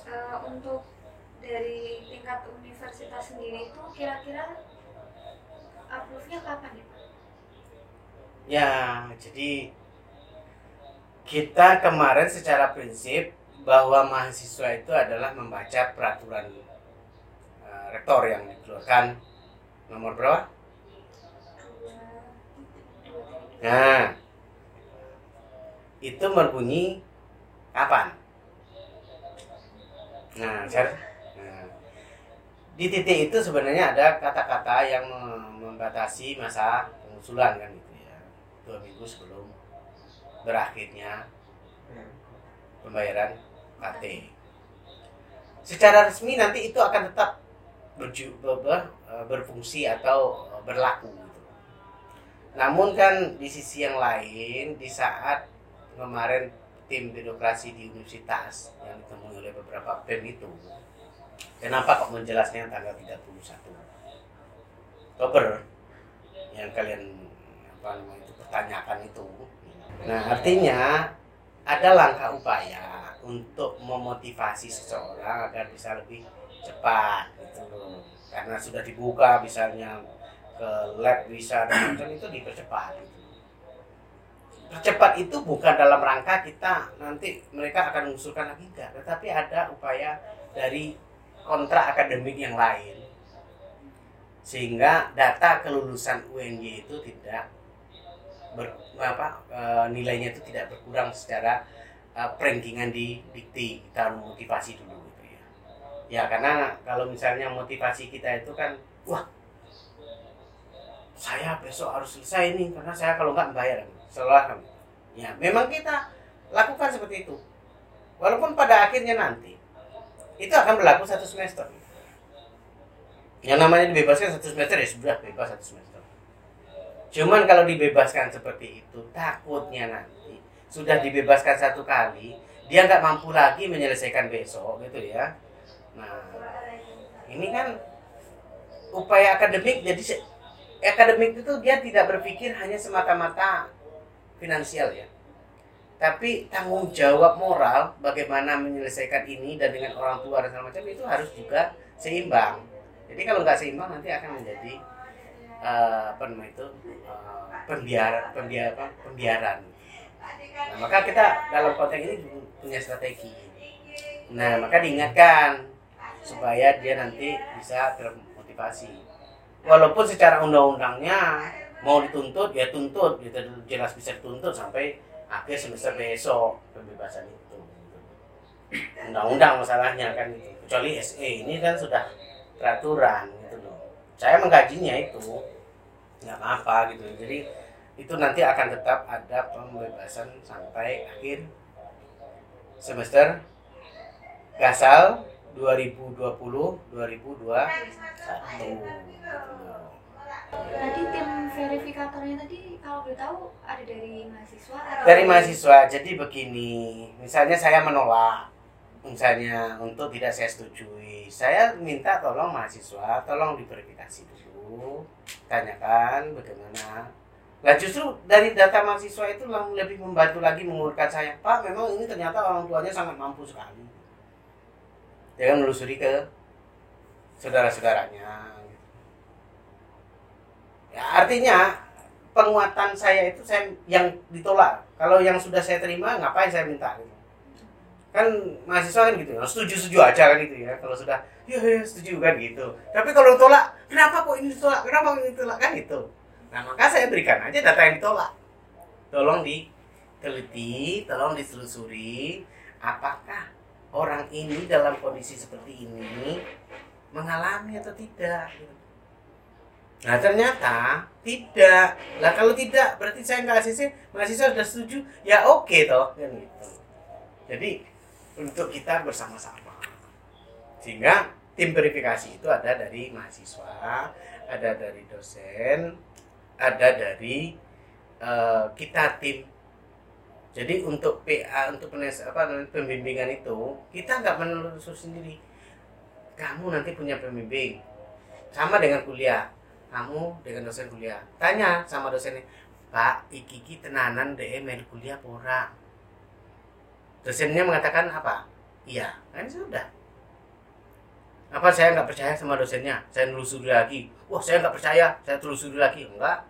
Eh, untuk dari tingkat universitas sendiri itu kira-kira approve-nya kapan ya?
Ya, jadi kita kemarin secara prinsip bahwa mahasiswa itu adalah membaca peraturan eh, rektor yang dikeluarkan nomor berapa? Nah, itu berbunyi kapan? Nah, saya- nah, di titik itu sebenarnya ada kata-kata yang membatasi masa pengusulan kan gitu ya dua minggu sebelum berakhirnya pembayaran KT. Secara resmi nanti itu akan tetap berju- ber- ber- eh, berfungsi atau berlaku. Gitu. Namun kan di sisi yang lain di saat kemarin tim birokrasi di universitas yang ditemui oleh beberapa BEM itu kenapa kok menjelasnya tanggal 31 Oktober yang kalian apa namanya itu pertanyakan itu. Nah artinya ada langkah upaya untuk memotivasi seseorang agar bisa lebih cepat gitu. Karena sudah dibuka misalnya ke lab bisa dan itu dipercepat gitu. percepat itu bukan dalam rangka kita nanti mereka akan mengusulkan lagi enggak. Tetapi ada upaya dari kontrak akademik yang lain sehingga data kelulusan UNY itu tidak ber, apa e, nilainya itu tidak berkurang secara e, di dikti kita motivasi dulu gitu ya. Ya karena kalau misalnya motivasi kita itu kan wah saya besok harus selesai ini karena saya kalau nggak bayar setelah ya memang kita lakukan seperti itu. Walaupun pada akhirnya nanti itu akan berlaku satu semester yang namanya dibebaskan satu semester ya sudah bebas satu semester. Cuman kalau dibebaskan seperti itu takutnya nanti sudah dibebaskan satu kali dia nggak mampu lagi menyelesaikan besok gitu ya. Nah ini kan upaya akademik jadi akademik itu dia tidak berpikir hanya semata-mata finansial ya. Tapi tanggung jawab moral bagaimana menyelesaikan ini dan dengan orang tua dan segala macam itu harus juga seimbang jadi kalau nggak seimbang nanti akan menjadi uh, apa namanya itu uh, pembiaran pembiar apa pembiaran. Nah, maka kita dalam konteks ini punya strategi. Nah maka diingatkan supaya dia nanti bisa termotivasi. Walaupun secara undang-undangnya mau dituntut ya tuntut gitu. Jelas bisa dituntut sampai akhir semester besok pembebasan itu. Undang-undang masalahnya kan itu kecuali SE ini kan sudah peraturan gitu loh. Saya menggajinya itu nggak apa-apa gitu. Jadi itu nanti akan tetap ada pembebasan sampai akhir semester gasal 2020 2021
Tadi tim verifikatornya tadi kalau boleh tahu ada dari mahasiswa atau
dari mahasiswa jadi begini. Misalnya saya menolak misalnya untuk tidak saya setujui saya minta tolong mahasiswa tolong diverifikasi dulu tanyakan bagaimana. Nah justru dari data mahasiswa itu lebih membantu lagi mengurutkan saya Pak memang ini ternyata orang tuanya sangat mampu sekali. Dia kan menelusuri ke saudara-saudaranya. Ya, artinya penguatan saya itu saya yang ditolak. Kalau yang sudah saya terima ngapain saya minta. Kan mahasiswa kan gitu. Ya setuju setuju aja kan gitu ya. Kalau sudah ya, ya setuju kan gitu. Tapi kalau tolak kenapa kok ini ditolak? Kenapa ini ditolak? kan gitu. Nah maka saya berikan aja data yang ditolak. Tolong diteliti tolong ditelusuri apakah orang ini dalam kondisi seperti ini mengalami atau tidak gitu. Nah ternyata tidak. Lah kalau tidak berarti saya nggak ACC, mahasiswa sudah setuju, ya oke okay, toh kan gitu. Jadi untuk kita bersama-sama. Sehingga tim verifikasi itu ada dari mahasiswa, ada dari dosen, ada dari uh, kita tim. Jadi untuk PA untuk penes, apa pembimbingan itu kita nggak menelusur sendiri. Kamu nanti punya pembimbing sama dengan kuliah kamu dengan dosen kuliah tanya sama dosennya pak iki tenanan melu kuliah pora dosennya mengatakan apa? Iya. Kan sudah. Apa saya nggak percaya sama dosennya? Saya nelusuri lagi. Wah saya nggak percaya. Saya telusuri lagi. Enggak.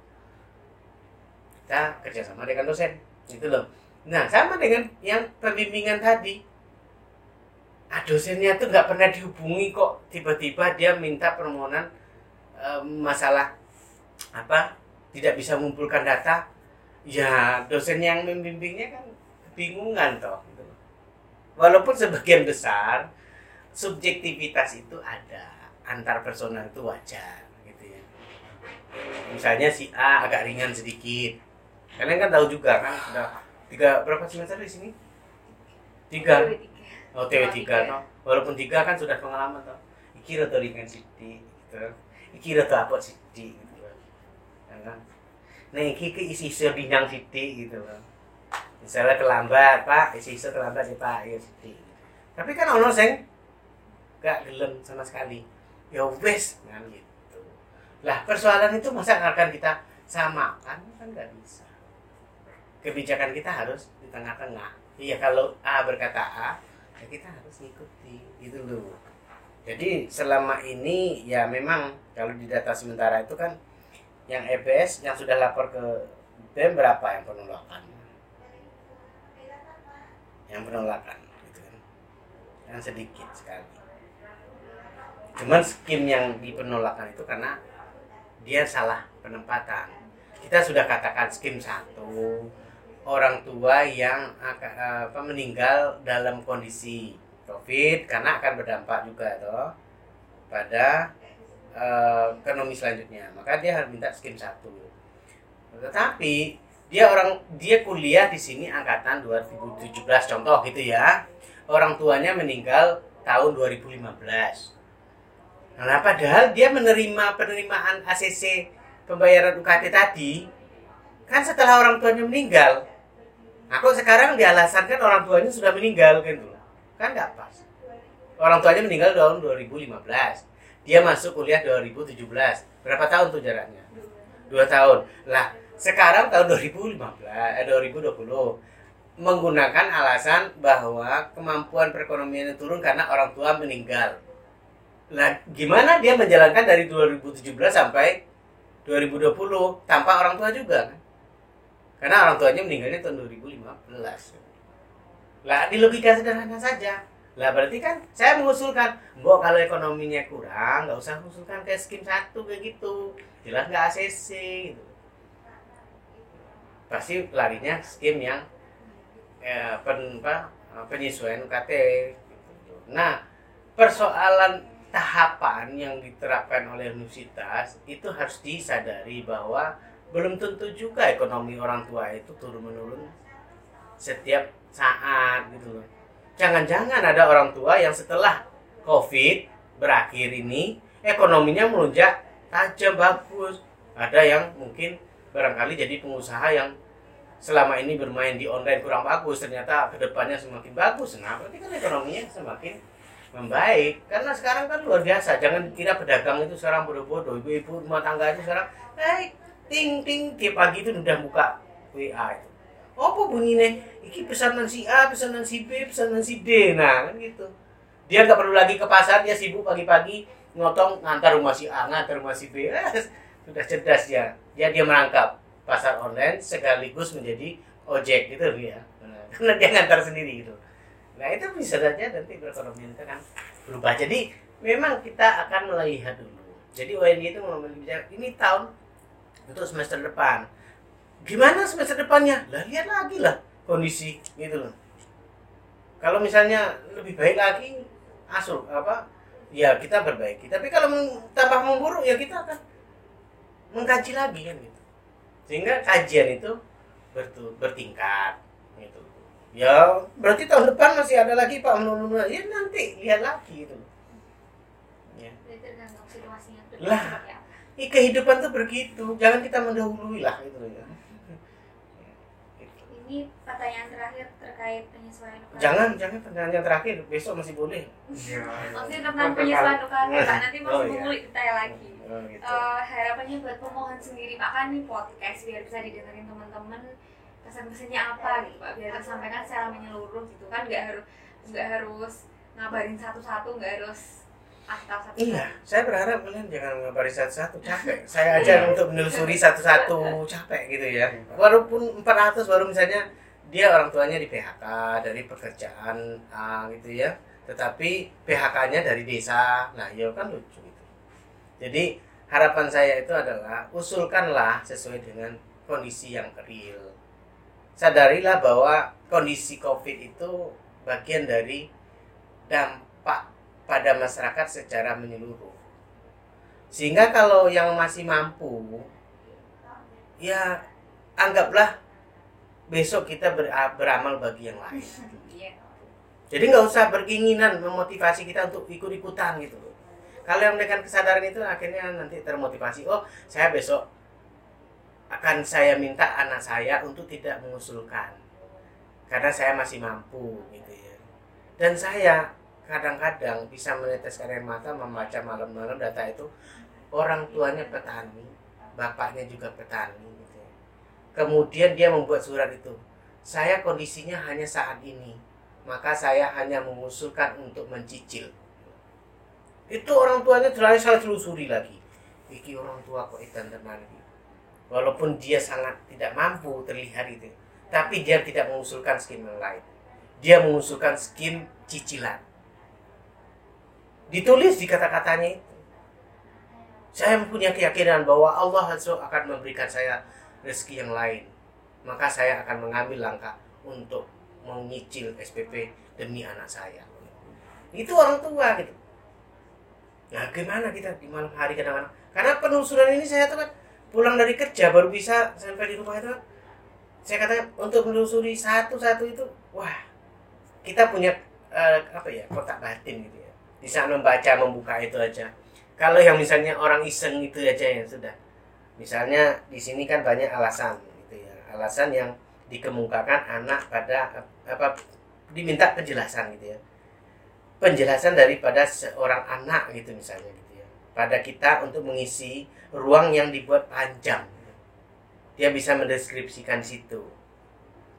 Kita kerjasama dengan dosen. Itu loh. Nah sama dengan yang pembimbingan tadi. Ah, dosennya tuh nggak pernah dihubungi kok. Tiba-tiba dia minta permohonan masalah apa? Tidak bisa mengumpulkan data. Ya dosen yang membimbingnya kan kebingungan toh. Walaupun sebagian besar subjektivitas itu ada antar personal itu wajar gitu ya. Misalnya si A agak ringan sedikit. Kalian kan tahu juga kan sudah tiga berapa semester di sini? Tiga. Oh TW tiga toh. Walaupun tiga kan sudah pengalaman toh. Kira tuh ringan sedikit gitu. Iki rada apot sithik gitu. Ya kan. Nah, iki ki isi-isi binyang sithik gitu loh. Misalnya terlambat, Pak, isi-isi terlambat sih Pak, ya sithik. Tapi kan ono sing gak gelem sama sekali. Ya wes kan gitu. Lah, persoalan itu masa akan kita samakan kan nggak bisa. Kebijakan kita harus di tengah-tengah. Iya kalau A berkata A, ya kita harus ngikuti gitu loh jadi selama ini ya memang kalau di data sementara itu kan yang EBS yang sudah lapor ke BEM berapa yang penolakan yang penolakan gitu kan. Yang sedikit sekali. Cuman skim yang di penolakan itu karena dia salah penempatan. Kita sudah katakan skim satu orang tua yang apa, meninggal dalam kondisi covid karena akan berdampak juga toh pada eh, ekonomi selanjutnya. Maka dia harus minta skim satu. Tetapi dia orang dia kuliah di sini angkatan 2017 contoh gitu ya. Orang tuanya meninggal tahun 2015 nah padahal dia menerima penerimaan ACC pembayaran UKT tadi kan setelah orang tuanya meninggal. Nah kok sekarang dialasankan orang tuanya sudah meninggal gitu kan nggak pas. Orang tuanya meninggal tahun 2015 dia masuk kuliah 2017 berapa tahun tuh jaraknya? Dua tahun. Lah sekarang tahun 2015 eh, 2020 menggunakan alasan bahwa kemampuan perekonomiannya turun karena orang tua meninggal. Nah, gimana dia menjalankan dari 2017 sampai 2020 tanpa orang tua juga kan? Karena orang tuanya meninggalnya tahun 2015. Lah, di logika sederhana saja. Lah berarti kan saya mengusulkan, mbok kalau ekonominya kurang, nggak usah mengusulkan kayak skim satu kayak gitu. Jelas nggak ACC gitu pasti larinya skim yang eh, pen, apa, penyesuaian UKT. Nah, persoalan tahapan yang diterapkan oleh universitas itu harus disadari bahwa belum tentu juga ekonomi orang tua itu turun menurun setiap saat gitu loh. Jangan-jangan ada orang tua yang setelah COVID berakhir ini ekonominya melonjak tajam bagus. Ada yang mungkin barangkali jadi pengusaha yang selama ini bermain di online kurang bagus ternyata ke depannya semakin bagus. Nah berarti kan ekonominya semakin membaik. Karena sekarang kan luar biasa jangan kira pedagang itu sekarang bodoh-bodoh ibu-ibu rumah tangga itu sekarang hey, ting ting tiap pagi itu udah buka WA itu. Apa bunyinya? Iki pesanan si A pesanan si B pesanan si D. Nah kan gitu. Dia nggak perlu lagi ke pasar dia sibuk pagi-pagi ngotong ngantar rumah si A ngantar rumah si B. Sudah cerdas ya dia dia merangkap pasar online sekaligus menjadi ojek gitu ya nah, karena dia ngantar sendiri gitu. Nah itu bisa saja nanti perekonomian kita kan berubah. Jadi memang kita akan melihat dulu. Jadi ONG itu memilih ini tahun untuk semester depan. Gimana semester depannya? Lah lihat lagi lah kondisi gitu loh. Kalau misalnya lebih baik lagi asuh apa ya kita perbaiki. Tapi kalau tambah memburuk ya kita akan mengkaji lagi kan gitu. Sehingga kajian itu bertu, bertingkat gitu. Ya berarti tahun depan masih ada lagi pak menurut ya nanti lihat lagi gitu ya.
Tergantung situasinya
lah i kehidupan tuh begitu. Jangan kita mendahului lah gitu ya.
Ini pertanyaan terakhir terkait penyesuaian UKT.
jangan jangan pertanyaan terakhir. Besok masih boleh.
Iya.
Maksudnya tentang penyesuaian UKT Pak, nanti
Oh,
masih
iya.
mengulik detail lagi.
Oh, gitu.
Eh, harapannya buat pemohon sendiri Pak kan ini podcast biar bisa didengarin teman-teman pesan-pesannya apa gitu Pak biar tersampaikan secara menyeluruh gitu kan nggak harus nggak harus ngabarin satu-satu nggak harus atau satu
Iya, saya berharap kalian jangan ngabari satu-satu capek. Saya aja untuk menelusuri satu-satu capek gitu ya. Walaupun 400 baru misalnya dia orang tuanya di PHK dari pekerjaan A gitu ya. Tetapi PHK-nya dari desa. Nah, ya kan lucu. Jadi harapan saya itu adalah usulkanlah sesuai dengan kondisi yang real. Sadarilah bahwa kondisi Covid itu bagian dari dampak pada masyarakat secara menyeluruh. Sehingga kalau yang masih mampu, ya anggaplah besok kita ber- beramal bagi yang lain.
Iya.
Jadi nggak usah berkeinginan memotivasi kita untuk ikut-ikutan gitu. Kalau yang dengan kesadaran itu akhirnya nanti termotivasi. Oh, saya besok akan saya minta anak saya untuk tidak mengusulkan karena saya masih mampu gitu ya. Dan saya kadang-kadang bisa meneteskan air mata membaca malam-malam data itu orang tuanya petani, bapaknya juga petani gitu ya. Kemudian dia membuat surat itu. Saya kondisinya hanya saat ini maka saya hanya mengusulkan untuk mencicil itu orang tuanya terlalu saya telusuri lagi. Iki orang tua kok tenan iki. walaupun dia sangat tidak mampu terlihat itu tapi dia tidak mengusulkan skim yang lain. Dia mengusulkan skim cicilan. Ditulis di kata-katanya itu. Saya punya keyakinan bahwa Allah akan memberikan saya rezeki yang lain. Maka saya akan mengambil langkah untuk menyicil SPP demi anak saya. Itu orang tua gitu nah gimana kita di malam hari kadang-kadang? Karena penelusuran ini saya tuh kan pulang dari kerja baru bisa sampai di rumah itu kan. Saya katakan untuk menelusuri satu-satu itu wah kita punya uh, apa ya kotak batin gitu ya. Di saat membaca membuka itu aja. Kalau yang misalnya orang iseng itu aja yang sudah. Misalnya di sini kan banyak alasan gitu ya. Alasan yang dikemukakan anak pada apa diminta penjelasan gitu ya penjelasan daripada seorang anak gitu misalnya gitu ya. Pada kita untuk mengisi ruang yang dibuat panjang. Dia bisa mendeskripsikan situ.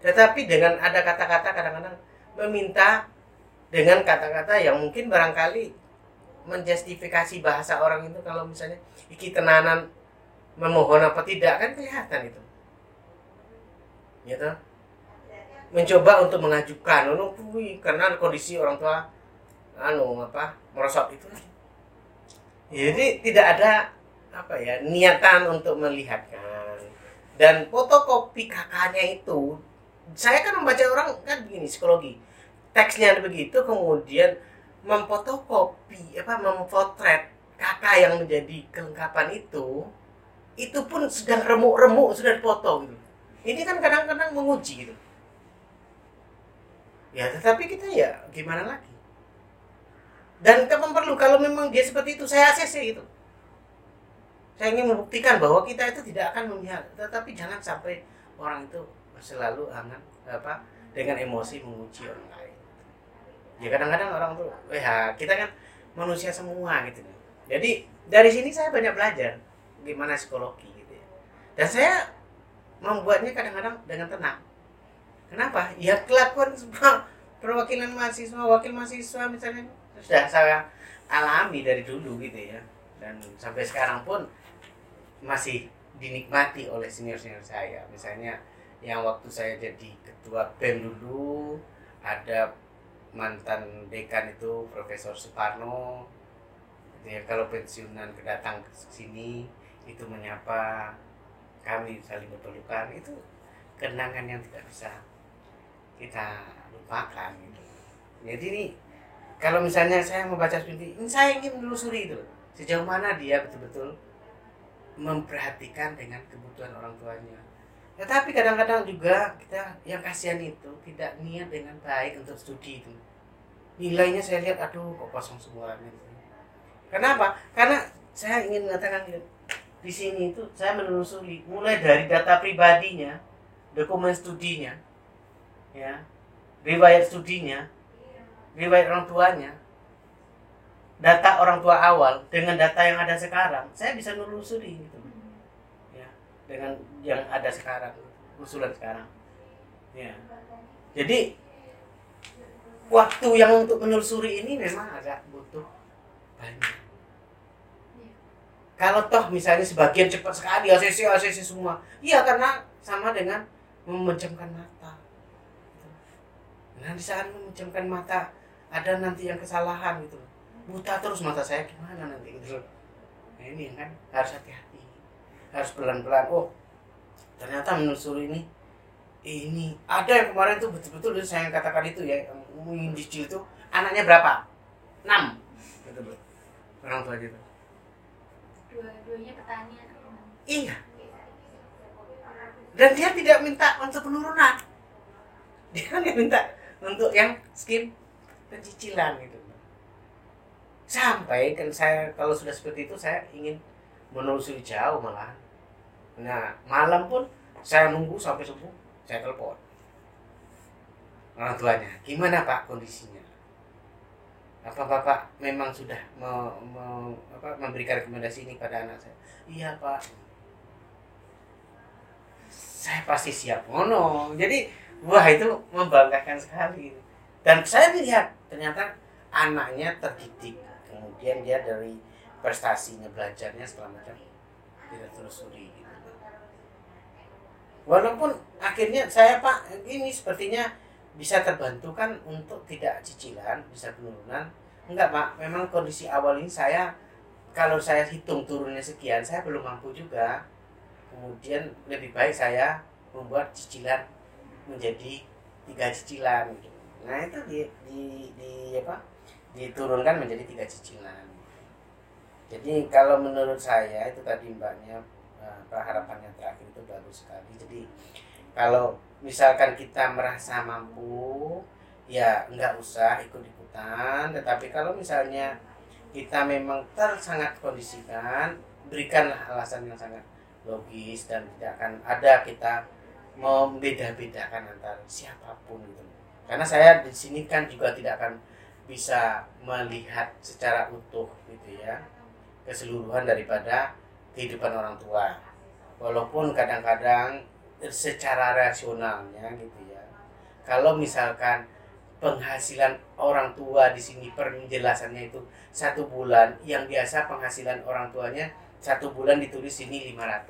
Tetapi dengan ada kata-kata kadang-kadang meminta dengan kata-kata yang mungkin barangkali menjustifikasi bahasa orang itu kalau misalnya iki tenanan memohon apa tidak kan kelihatan itu. Gitu. Mencoba untuk mengajukan anu karena kondisi orang tua anu apa merosot itu. Jadi tidak ada apa ya niatan untuk melihatkan. Dan fotokopi kakaknya itu saya kan membaca orang kan begini psikologi. Teksnya begitu kemudian memfotokopi apa memotret kakak yang menjadi kelengkapan itu itu pun sedang remuk-remuk sudah dipoto gitu. Ini kan kadang-kadang menguji gitu. Ya tetapi kita ya gimana lagi dan kapan perlu kalau memang dia seperti itu saya ACC itu saya ingin membuktikan bahwa kita itu tidak akan memihak. Tetapi jangan sampai orang itu selalu hangat apa dengan emosi menguji orang lain. Ya kadang-kadang orang tuh ya kita kan manusia semua gitu. Jadi dari sini saya banyak belajar gimana psikologi gitu ya. Dan saya membuatnya kadang-kadang dengan tenang. Kenapa? Ya kelakuan semua perwakilan mahasiswa wakil mahasiswa misalnya sudah saya alami dari dulu gitu ya. Dan sampai sekarang pun masih dinikmati oleh senior senior saya. Misalnya yang waktu saya jadi ketua BEM dulu ada mantan dekan itu Profesor Suparno. Ya kalau pensiunan kedatang ke sini itu menyapa kami saling berpelukan. Itu kenangan yang tidak bisa kita lupakan gitu. Jadi ini kalau misalnya saya membaca seperti ini saya ingin menelusuri itu. Sejauh mana dia betul-betul memperhatikan dengan kebutuhan orang tuanya. Tetapi kadang-kadang juga kita yang kasihan itu tidak niat dengan baik untuk studi itu. Nilainya saya lihat aduh kok kosong semua kenapa? Karena saya ingin mengatakan di sini itu saya menelusuri mulai dari data pribadinya dokumen studinya ya riwayat studinya riwayat orang tuanya, data orang tua awal dengan data yang ada sekarang, saya bisa menelusuri gitu. Ya, dengan yang ada sekarang, usulan sekarang. Ya. Jadi waktu yang untuk menelusuri ini memang agak butuh banyak. Kalau toh misalnya sebagian cepat sekali ACC ACC semua, iya karena sama dengan memejamkan mata. Nah di memejamkan mata ada nanti yang kesalahan gitu. Buta terus mata saya gimana nanti? Gitu. Nah ini kan harus hati-hati. Harus pelan-pelan. Oh ternyata menelusuri ini ini ada yang kemarin tuh betul-betul saya katakan itu ya yang ingin dicil itu anaknya berapa? Enam. Betul orang tua gitu.
Dua-duanya petani
iya. Dan dia tidak minta untuk penurunan. Dia hanya minta untuk yang skim pencicilan gitu. Sampai kan saya kalau sudah seperti itu saya ingin menelusuri jauh malah nah malam pun saya nunggu sampai subuh saya telepon. Orang tuanya gimana pak kondisinya? Apa bapak memang sudah me, me, apa, memberikan rekomendasi ini pada anak saya? Iya pak. Saya pasti siap. Oh no jadi wah itu membanggakan sekali dan saya lihat ternyata anaknya terdidik kemudian dia dari prestasinya belajarnya segala macam tidak telusuri gitu. walaupun akhirnya saya pak ini sepertinya bisa terbantu kan untuk tidak cicilan bisa penurunan enggak pak memang kondisi awal ini saya kalau saya hitung turunnya sekian saya belum mampu juga kemudian lebih baik saya membuat cicilan menjadi tiga cicilan gitu. Nah itu di, di, di apa? Diturunkan menjadi tiga cicilan. Jadi kalau menurut saya itu tadi mbaknya eh, apa harapannya terakhir itu bagus sekali. Jadi kalau misalkan kita merasa mampu ya nggak usah ikut ikutan. Tetapi kalau misalnya kita memang tersangat kondisikan berikanlah alasan yang sangat logis dan tidak akan ada kita membeda-bedakan antara siapa pun gitu karena saya di sini kan juga tidak akan bisa melihat secara utuh gitu ya keseluruhan daripada kehidupan orang tua. Walaupun kadang-kadang secara rasionalnya gitu ya kalau misalkan penghasilan orang tua di sini penjelasannya itu satu bulan yang biasa penghasilan orang tuanya satu bulan ditulis sini 500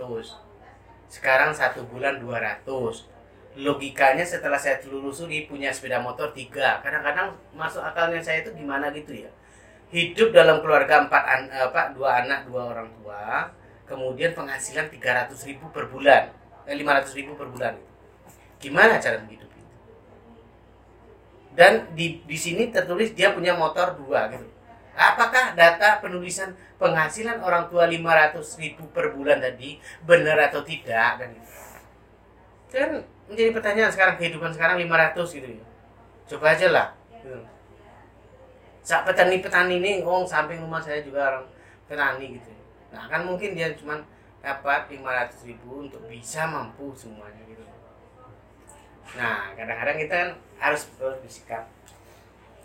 sekarang satu bulan 200 logikanya setelah saya telusuri punya sepeda motor tiga. Kadang-kadang masuk akalnya saya itu gimana gitu ya? Hidup dalam keluarga empat an, apa dua anak dua orang tua kemudian penghasilan 300 ribu per bulan. Eh, 500 ribu per bulan. Gimana cara hidup itu? Dan di di sini tertulis dia punya motor dua gitu. Apakah data penulisan penghasilan orang tua 500 ribu per bulan tadi benar atau tidak? Kan gitu. Menjadi pertanyaan sekarang kehidupan sekarang 500 gitu ya. Coba aja lah. Gitu. Sak petani-petani ini oh samping rumah saya juga orang petani gitu nah kan mungkin dia cuma dapat 500 ribu untuk bisa mampu semuanya gitu. Nah kadang-kadang kita kan harus bersikap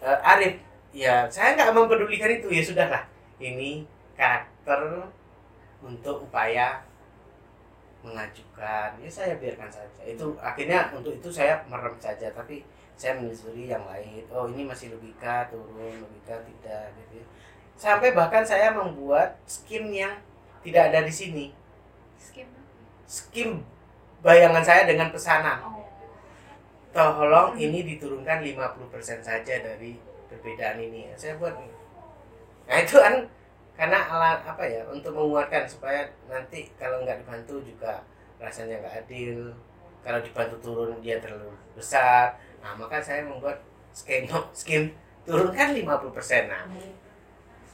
uh, Arif. Ya saya nggak mempedulikan itu. Ya sudahlah. Ini karakter untuk upaya mengajukan. Ya saya biarkan saja. Itu akhirnya untuk itu saya merem saja tapi saya menyusuri yang lain. Oh ini masih logika turun logika tidak gitu. Sampai bahkan saya membuat skim yang tidak ada di sini.
Skim.
skim bayangan saya dengan pesanan.
Oh.
tolong ini diturunkan 50% saja dari perbedaan ini. Saya buat nah itu kan karena alat apa ya untuk menguatkan supaya nanti kalau nggak dibantu juga rasanya nggak adil. Kalau dibantu turun dia terlalu besar. Nah maka saya membuat skim skim turunkan 50% nah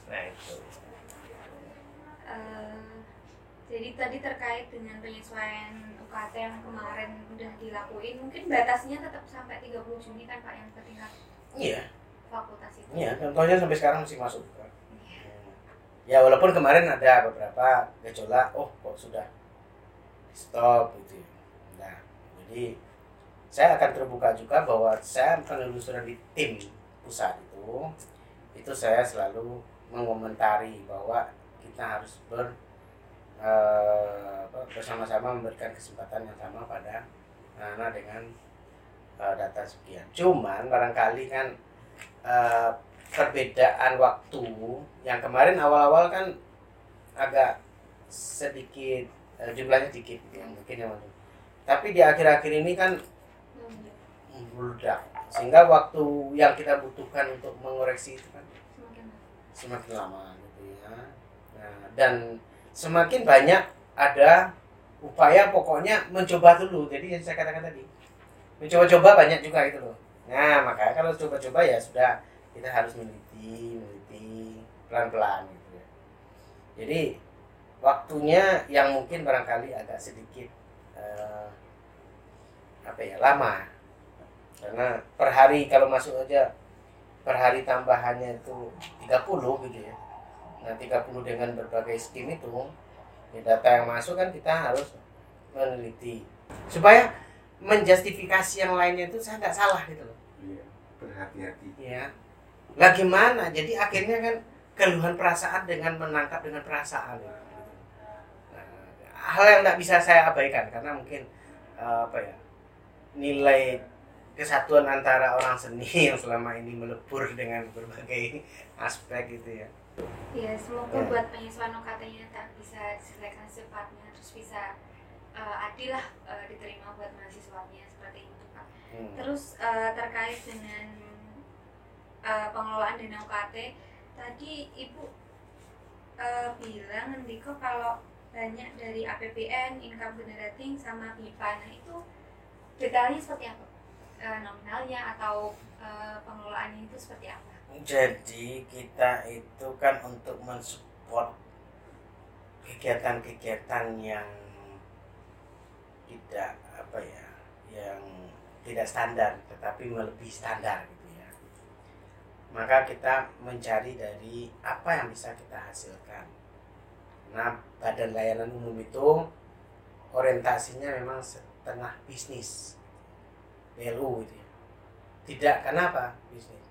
nah itu.
Eh, jadi tadi terkait dengan penyesuaian UKT yang kemarin udah dilakuin, mungkin batasnya tetap sampai 30 Juni kan Pak yang tingkat
iya.
fakultas itu.
iya contohnya sampai sekarang masih masuk
Iya.
Ya walaupun kemarin ada beberapa gejolak oh kok sudah stop gitu ya. nah jadi saya akan terbuka juga bahwa saya penelusuran di tim pusat itu itu saya selalu mengomentari bahwa kita harus ber apa, bersama-sama memberikan kesempatan yang sama pada anak dengan eh, data sekian cuman barangkali kan eh, perbedaan waktu yang kemarin awal-awal kan agak sedikit eh, jumlahnya sedikit ya mungkin yang tapi di akhir-akhir ini kan meledak. Sehingga waktu yang kita butuhkan untuk mengoreksi itu kan
semakin
semakin lama gitu ya. Nah, dan semakin banyak ada upaya pokoknya mencoba dulu. Jadi yang saya katakan tadi mencoba-coba banyak juga itu loh. Nah makanya kalau coba-coba ya sudah kita harus meneliti meneliti pelan-pelan gitu ya. Jadi waktunya yang mungkin barangkali agak sedikit eh, apa ya lama. Karena per hari kalau masuk aja per hari tambahannya itu 30 gitu ya. Nah 30 dengan berbagai skim itu ya data yang masuk kan kita harus meneliti. Supaya menjustifikasi yang lainnya itu saya nggak salah gitu loh.
Iya, berhati-hati.
ya lah gimana jadi akhirnya kan keluhan perasaan dengan menangkap dengan perasaan. Nah, hal yang nggak bisa saya abaikan karena mungkin eh, apa ya nilai kesatuan antara orang seni yang selama ini melebur dengan berbagai aspek gitu ya
ya semoga
Ya.
buat penyesuaian UKT-nya tak bisa diselesaikan secepatnya terus bisa eh, adil lah eh, diterima buat mahasiswanya seperti itu Pak.
Hmm.
Terus eh, terkait dengan eh, pengelolaan dana UKT tadi Ibu eh, bilang Ngendiko kalau banyak dari APBN, income generating sama BIPA. Nah itu detailnya seperti apa? Eh, nominalnya atau eh, pengelolaannya itu seperti apa?
Jadi kita itu kan untuk mensupport kegiatan-kegiatan yang tidak apa ya, yang tidak standar tetapi melebihi standar. Maka kita mencari dari apa yang bisa kita hasilkan. Nah, badan layanan umum itu orientasinya memang setengah bisnis. BLU gitu ya. Tidak kenapa bisnis?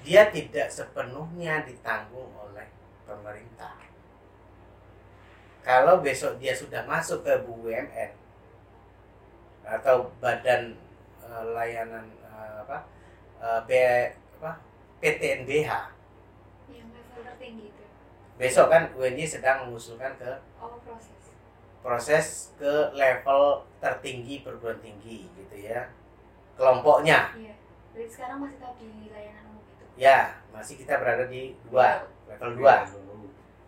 dia tidak sepenuhnya ditanggung oleh pemerintah. Kalau besok dia sudah masuk ke BUMN atau badan eh, layanan eh, apa eh, PTNBH,
Yang level tertinggi itu.
besok kan UNY sedang mengusulkan ke
Oh proses.
proses ke level tertinggi perguruan tinggi gitu ya kelompoknya
Iya. Jadi sekarang masih tetap di layanan umum itu.
ya masih kita berada di dua level 2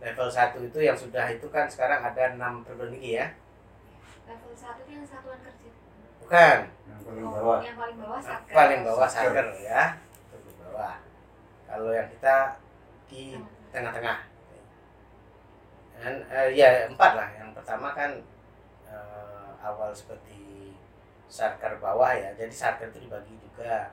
level 1 itu yang sudah itu kan sekarang ada enam perguruan tinggi ya
Level satu itu yang satuan kerja.
bukan
Yang paling
Oh,
bawah.
yang paling bawah satker.
paling bawah saker ya di bawah kalau yang kita di tengah-tengah. Dan eh, ya empat lah. Yang pertama kan eh, awal seperti sarker bawah ya. Jadi sarker itu dibagi juga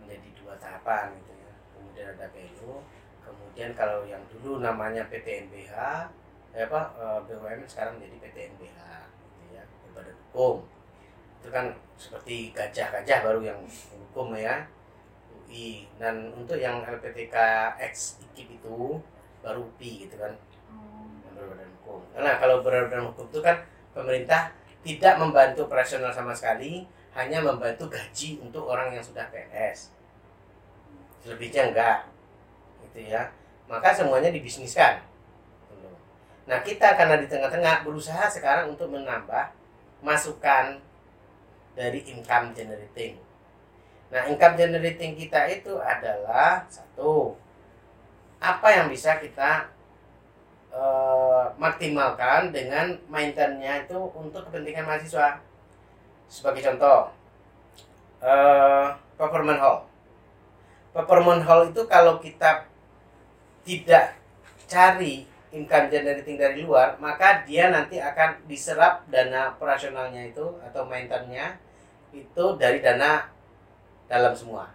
menjadi dua tahapan gitu ya. Kemudian ada PLU kemudian kalau yang dulu namanya PTNBH eh, apa eh, BUMN sekarang menjadi PTNBH gitu ya badan hukum. Itu kan seperti gajah-gajah baru yang hukum ya Dan untuk yang LPTK X IKIP itu baru UPI gitu kan
Oh.
yang berbadan hukum. Nah kalau berbadan hukum itu kan pemerintah tidak membantu operasional sama sekali, hanya membantu gaji untuk orang yang sudah PNS. Selebihnya enggak, gitu ya. Maka semuanya dibisniskan. Nah kita karena di tengah-tengah berusaha sekarang untuk menambah masukan dari income generating. Nah income generating kita itu adalah satu apa yang bisa kita eh, maksimalkan dengan maintenance-nya itu untuk kepentingan mahasiswa. Sebagai contoh, eh, performance hall. Performance hall itu kalau kita tidak cari income generating dari luar, maka dia nanti akan diserap dana operasionalnya itu atau maintenance-nya itu dari dana dalam semua.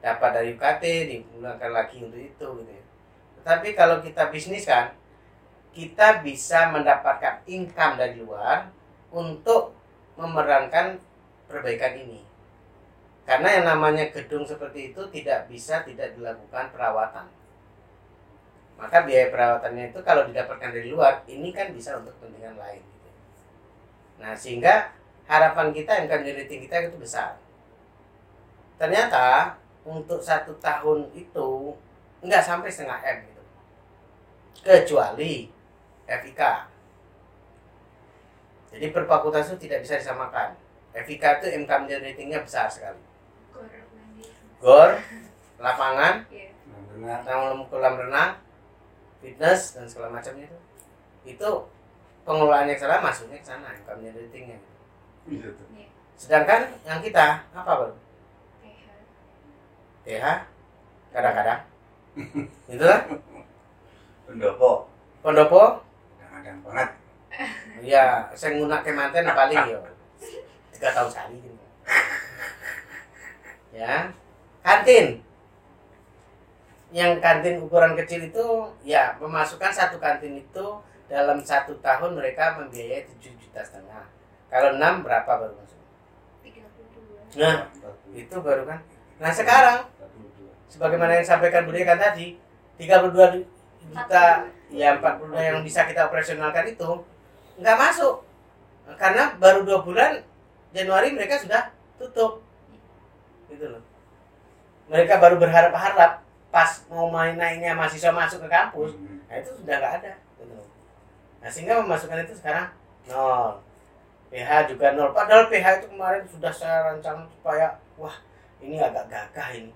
Dapat dari UKT, digunakan lagi untuk itu gitu ya. Tetapi kalau kita bisnis kan, kita bisa mendapatkan income dari luar untuk memerankan perbaikan ini. Karena yang namanya gedung seperti itu tidak bisa tidak dilakukan perawatan. Maka biaya perawatannya itu kalau didapatkan dari luar, ini kan bisa untuk kepentingan lain. Gitu. Nah, sehingga harapan kita income generating kita itu besar. Ternyata untuk satu tahun itu nggak sampai setengah M gitu. Kecuali FIK. Jadi per fakultas itu tidak bisa disamakan. FIK itu income generatingnya besar sekali.
Gor
lapangan,
Iya.
Nah, benar.
kolam kolam renang, fitness dan segala macamnya itu. Itu pengelolaan yang salah masuknya ke sana income generatingnya.
Iya tuh.
Sedangkan yang kita apa baru? TH kadang-kadang. itu lah.
Pendopo.
Pendopo
Kadang-kadang banget.
ya saya nggunak kemanten paling ya tiga tahun sekali gitu. ya kantin yang kantin ukuran kecil itu ya pemasukan satu kantin itu dalam satu tahun mereka membiayai tujuh juta setengah kalau enam berapa baru masuk
32.
nah itu baru kan nah sekarang sebagaimana yang disampaikan Bu Dekan tadi 32 juta ya 40 yang bisa kita operasionalkan itu nggak masuk. Karena baru dua bulan Januari mereka sudah tutup. Gitu loh. Mereka baru berharap-harap pas mau main naiknya mahasiswa masuk ke kampus nah itu sudah nggak ada. Gitu loh. nah sehingga memasukkan itu sekarang nol. PH juga nol. Padahal PH itu kemarin sudah saya rancang supaya wah ini agak gagah ini.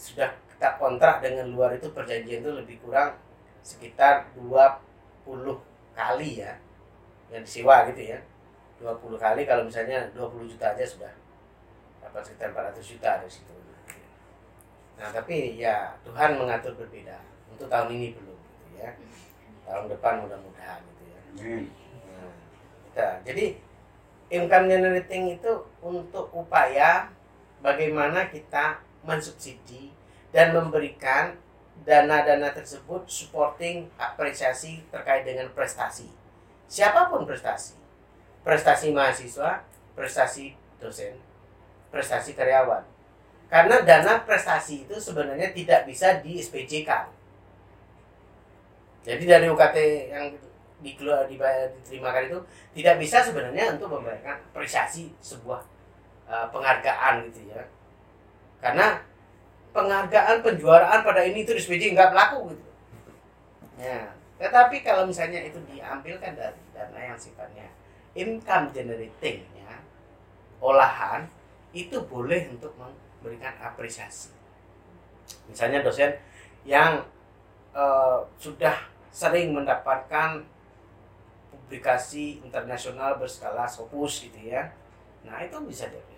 Sudah kita kontrak dengan luar itu perjanjian itu lebih kurang sekitar 20 kali ya. Yang disewa gitu ya. 20 kali kalau misalnya 20 juta aja sudah dapat sekitar 400 juta dari situ. Nah tapi ya Tuhan mengatur berbeda. Untuk tahun ini belum gitu ya. Tahun depan mudah-mudahan gitu ya. Nah, kita- jadi income generating itu untuk upaya bagaimana kita mensubsidi dan memberikan dana-dana tersebut supporting apresiasi terkait dengan prestasi. Siapa pun prestasi. Prestasi mahasiswa, prestasi dosen, prestasi karyawan. Karena dana prestasi itu sebenarnya tidak bisa di SPJ-kan. Jadi dari UKT yang dikeluar dibayar diterimakan itu tidak bisa sebenarnya untuk memberikan apresiasi sebuah uh, penghargaan gitu ya karena penghargaan penjuaraan pada ini itu di SPJ nggak berlaku gitu ya tetapi kalau misalnya itu diambilkan dari dana yang sifatnya income generating ya olahan itu boleh untuk memberikan apresiasi misalnya dosen yang uh, sudah sering mendapatkan publikasi internasional berskala Scopus gitu ya. Nah itu bisa diapresiasi.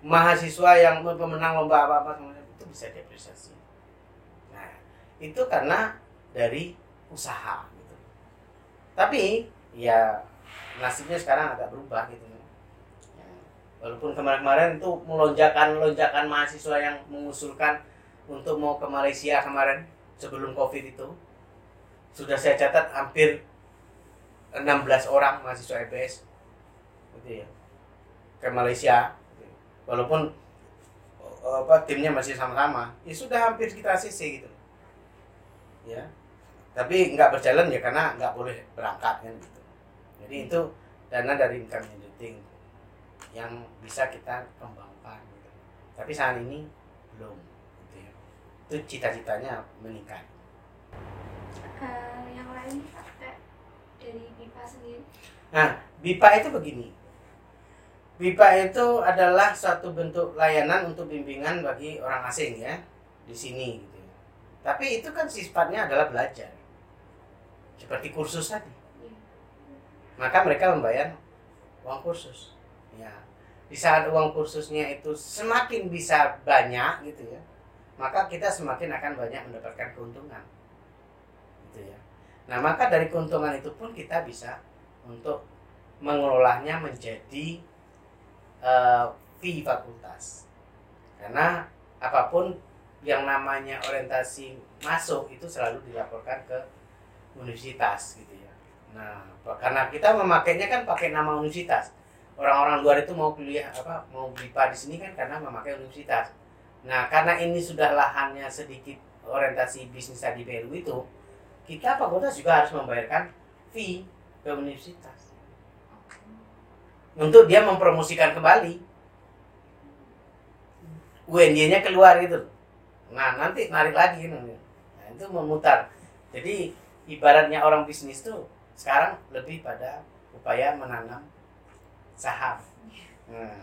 Mahasiswa yang pemenang lomba apa-apa itu bisa diapresiasi. Nah itu karena dari usaha gitu. Tapi ya nasibnya sekarang agak berubah gitu. Ya, walaupun kemarin-kemarin itu melonjakan-lonjakan mahasiswa yang mengusulkan untuk mau ke Malaysia kemarin sebelum Covid itu sudah saya catat hampir 16 orang mahasiswa EBS gitu ya ke Malaysia walaupun eh, apa timnya masih sama-sama ya sudah hampir kita CC gitu ya tapi nggak berjalan ya karena nggak boleh berangkat kan gitu jadi itu dana dari income generating yang bisa kita kembangkan gitu. tapi saat ini belum gitu ya. itu cita-citanya meningkat
Eh, yang lain Pak, dari BIPA sendiri
Nah, BIPA itu begini. BIPA itu adalah suatu bentuk layanan untuk bimbingan bagi orang asing ya di sini gitu. Tapi itu kan sifatnya adalah belajar. Seperti kursus tadi.
Iya.
Maka mereka membayar uang kursus. Ya. Di saat uang kursusnya itu semakin bisa banyak gitu ya. Maka kita semakin akan banyak mendapatkan keuntungan. Gitu ya. Nah, maka dari keuntungan itu pun kita bisa untuk mengelolanya menjadi eh, fee fakultas. Karena apa pun yang namanya orientasi masuk itu selalu dilaporkan ke universitas gitu ya. Nah karena kita memakainya kan pakai nama universitas. Orang-orang luar itu mau kuliah apa mau BIPA di sini kan karena memakai universitas. Nah karena ini sudah lahannya sedikit orientasi bisnis tadi PLU itu kita fakultas juga harus membayarkan fee ke universitas untuk dia mempromosikan kembali. UNY-nya keluar gitu. Nah nanti narik lagi nah, itu memutar. Jadi ibaratnya orang bisnis tuh sekarang lebih pada upaya menanam saham. Nah,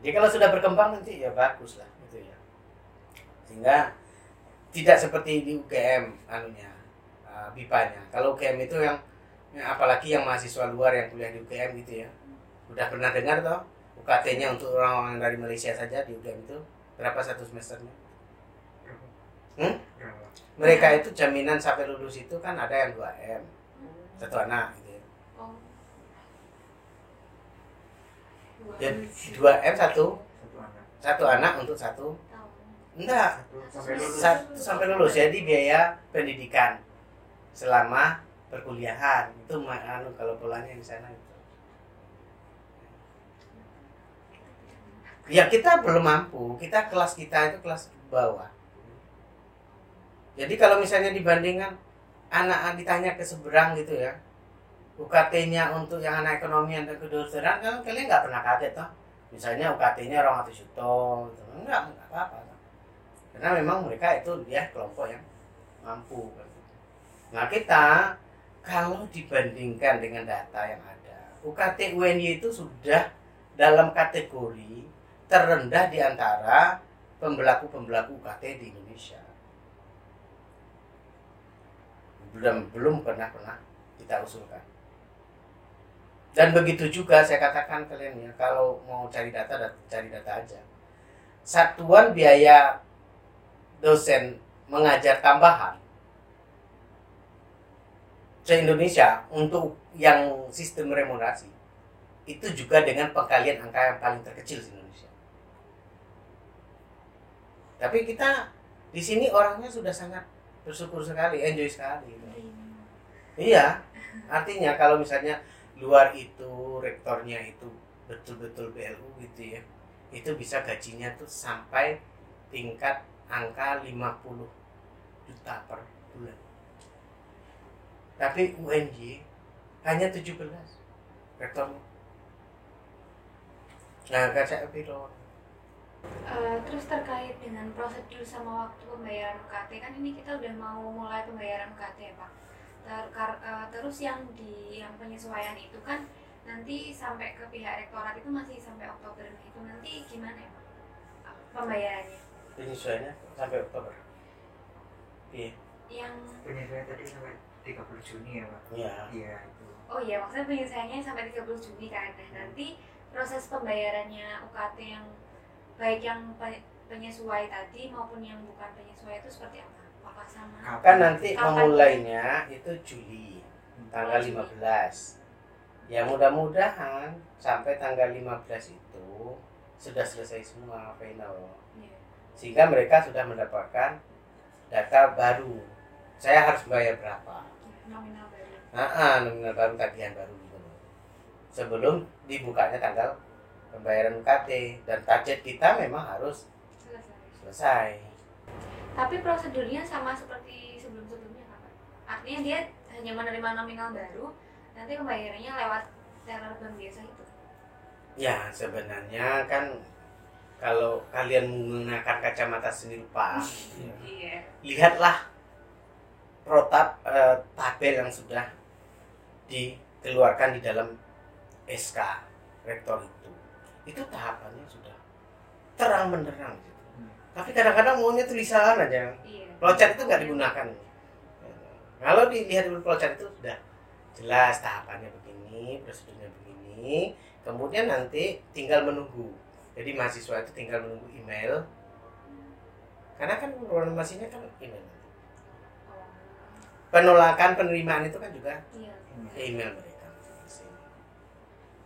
jadi kalau sudah berkembang nanti ya bagus lah gitu ya. Sehingga tidak seperti di UGM anunya uh, BIPA-nya kalau UGM itu yang Ya, apalagi yang mahasiswa luar yang kuliah di UGM gitu ya udah pernah dengar toh UKT-nya untuk orang-orang dari Malaysia saja di UGM itu berapa satu semesternya? Hmm? Mereka itu jaminan sampai lulus itu kan ada yang 2 m satu anak gitu ya.
Oh. Dua
Ya,
dua
2 m satu?
Satu anak.
satu anak untuk satu?
Tahun
enggak.
Satu sampai lulus.
satu sampai lulus. Jadi biaya pendidikan selama perkuliahan. Itu anu kalau polanya di sana. itu ya kita belum mampu. Kita kelas kita itu kelas bawah. Jadi kalau misalnya dibandingkan anak ditanya ke seberang gitu ya UKT-nya untuk yang anak ekonomi dan kedokteran kan kalian nggak pernah kaget toh? Misalnya UKT-nya orang atau Yuto gitu. enggak enggak apa-apa karena memang mereka itu dia kelompok yang mampu. Nah kita kalau dibandingkan dengan data yang ada UKT UNY itu sudah dalam kategori terendah di antara pembelaku-pembelaku UKT di Indonesia. Belum belum pernah pernah kita usulkan. Dan begitu juga saya katakan kalian ya kalau mau cari data dat- cari data aja. Satuan biaya dosen mengajar tambahan se Indonesia untuk yang sistem remunerasi itu juga dengan pengkalian angka yang paling terkecil di Indonesia tapi kita di sini orangnya sudah sangat bersyukur sekali enjoy sekali. Iya artinya kalau misalnya luar itu rektornya itu betul-betul BLU gitu ya itu bisa gajinya tuh sampai tingkat angka 50 juta per bulan. Tapi UNJ hanya 17 rektornya. Nah kan saya
Eh, terus terkait dengan prosedur sama waktu pembayaran UKT kan ini kita udah mau mulai pembayaran UKT ya Pak. Ter- kar- eh, terus yang di yang penyesuaian itu kan nanti sampai ke pihak rektorat itu masih sampai Oktober itu nanti gimana ya Pak pembayarannya?
penyesuaiannya sampai Oktober iya
Yang
penyesuaian tadi sampai 30 Juni ya Pak?
iya
Iya itu.
oh iya maksudnya penyesuaiannya sampai 30 Juni kan. Nah, nanti proses pembayarannya UKT yang baik yang pe- penyesuai tadi maupun yang bukan penyesuai itu seperti apa? Apakah sama?
kan nanti
Kapan?
memulainya itu Juli tanggal
Juli.
15 ya mudah-mudahan sampai tanggal 15 itu sudah selesai semua final
Iya.
sehingga mereka sudah mendapatkan data baru saya harus bayar berapa
Nominal baru.
nah, ah, nominal baru tagihan baru gitu sebelum dibukanya tanggal pembayaran UKT dan target kita memang harus
Selesai.
selesai
Tapi prosedurnya sama seperti sebelum-sebelumnya kan? Artinya dia hanya menerima nominal baru, nanti pembayarannya lewat teller bank biasa itu.
Ya sebenarnya kan kalau kalian menggunakan kacamata seni rupa, ya,
Iya.
lihatlah protap eh, tabel yang sudah dikeluarkan di dalam SK rektor itu. Tahapannya sudah terang benderang gitu. Tapi kadang-kadang maunya tulisan aja.
Iya.
Itu nggak digunakan. Kalau dilihat di flowchart itu sudah jelas tahapannya begini, prosedurnya begini. Kemudian nanti tinggal menunggu. Jadi mahasiswa itu tinggal menunggu email. Karena kan informasinya kan email. Penolakan penerimaan itu kan juga
Iya.
email mereka.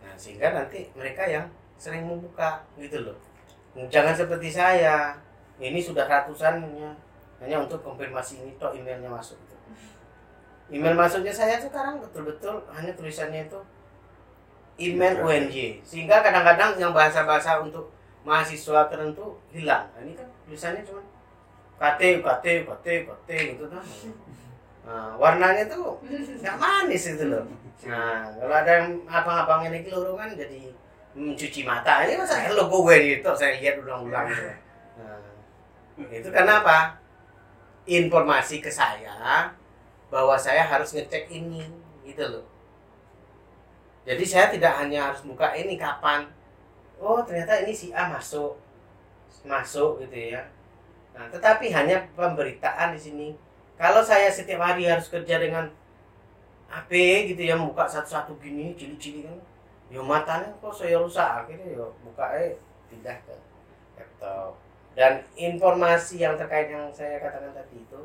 Nah sehingga nanti mereka yang sering membuka gitu loh. Jangan seperti saya. Ini sudah ratusannya hanya untuk konfirmasi ini toh emailnya masuk gitu. Email masuknya saya sekarang betul-betul hanya tulisannya itu email UNJ sehingga kadang-kadang yang bahasa-bahasa untuk mahasiswa tertentu hilang. Nah, ini kan tulisannya cuma KT, KT, KT, KT gitu tuh. Nah, warnanya tuh nggak manis itu loh. Nah, kalau ada yang abang-abang ini keluru kan jadi mencuci mata ini masa logo gue gitu saya lihat ulang-ulang gitu. Nah, itu karena apa? Informasi ke saya bahwa saya harus ngecek ini gitu loh. Jadi saya tidak hanya harus buka ini kapan. Oh, ternyata ini si A masuk. Masuk gitu ya. Nah, tetapi hanya pemberitaan di sini. Kalau saya setiap hari harus kerja dengan HP gitu ya buka satu-satu gini cili-cili kan ya matanya kok saya rusak akhirnya ya buka eh pindah ke laptop dan informasi yang terkait yang saya katakan tadi itu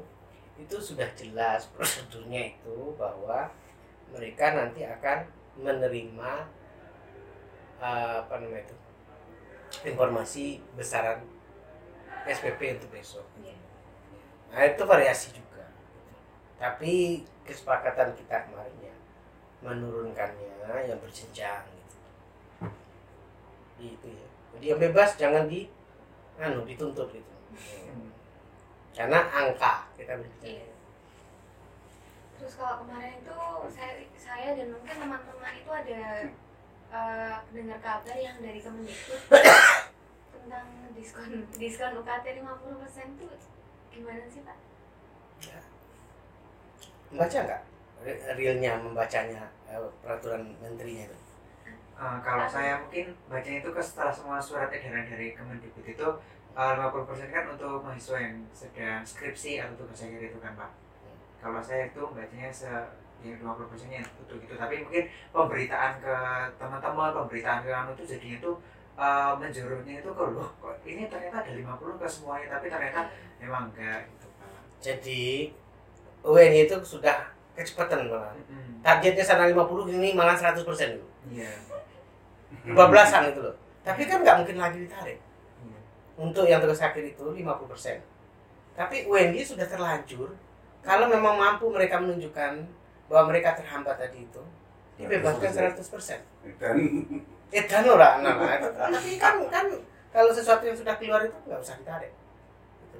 itu sudah jelas prosedurnya itu bahwa mereka nanti akan menerima eh, apa namanya itu informasi besaran SPP untuk besok
Iya.
Nah itu variasi juga. Tapi kesepakatan kita kemarin ya menurunkannya yang berjenjang gitu. Itu ya. Jadi yang bebas jangan di anu dituntut gitu. Karena angka kita berbicara.
Iya. Terus kalau kemarin itu saya saya dan mungkin teman-teman itu ada eh, dengar kabar yang dari Kemendikbud tentang diskon diskon UKT 50% tuh gimana sih Pak?
Membaca nggak? Re- Realnya membacanya eh, peraturan menterinya itu.
Eh, kalau saya mungkin bacanya itu ke setelah semua surat edaran dari Kemendikbud itu eh, 50% kan untuk mahasiswa yang sedang skripsi atau tugas akhir itu kan Pak. Kalau saya itu bacanya se yang 50% nya untuk itu tapi mungkin pemberitaan ke teman-teman pemberitaan ke anu itu jadinya tuh eh, menjurusnya itu ke loh kok ini ternyata ada 50 ke semuanya tapi ternyata memang enggak gitu Pak.
Jadi UN itu sudah kecepatan malah.
Mm-mm.
Targetnya sana 50 ini malah 100% dulu.
Iya.
12-an itu loh. Tapi kan nggak mungkin lagi ditarik.
Iya.
Untuk yang tugas akhir itu 50%. Tapi UNY sudah terlanjur kalau memang mampu mereka menunjukkan bahwa mereka terhambat tadi itu dibebaskan 100%.
dan
Edan ora nah, nah. Tapi kan kan kalau sesuatu yang sudah keluar itu nggak usah ditarik. Gitu.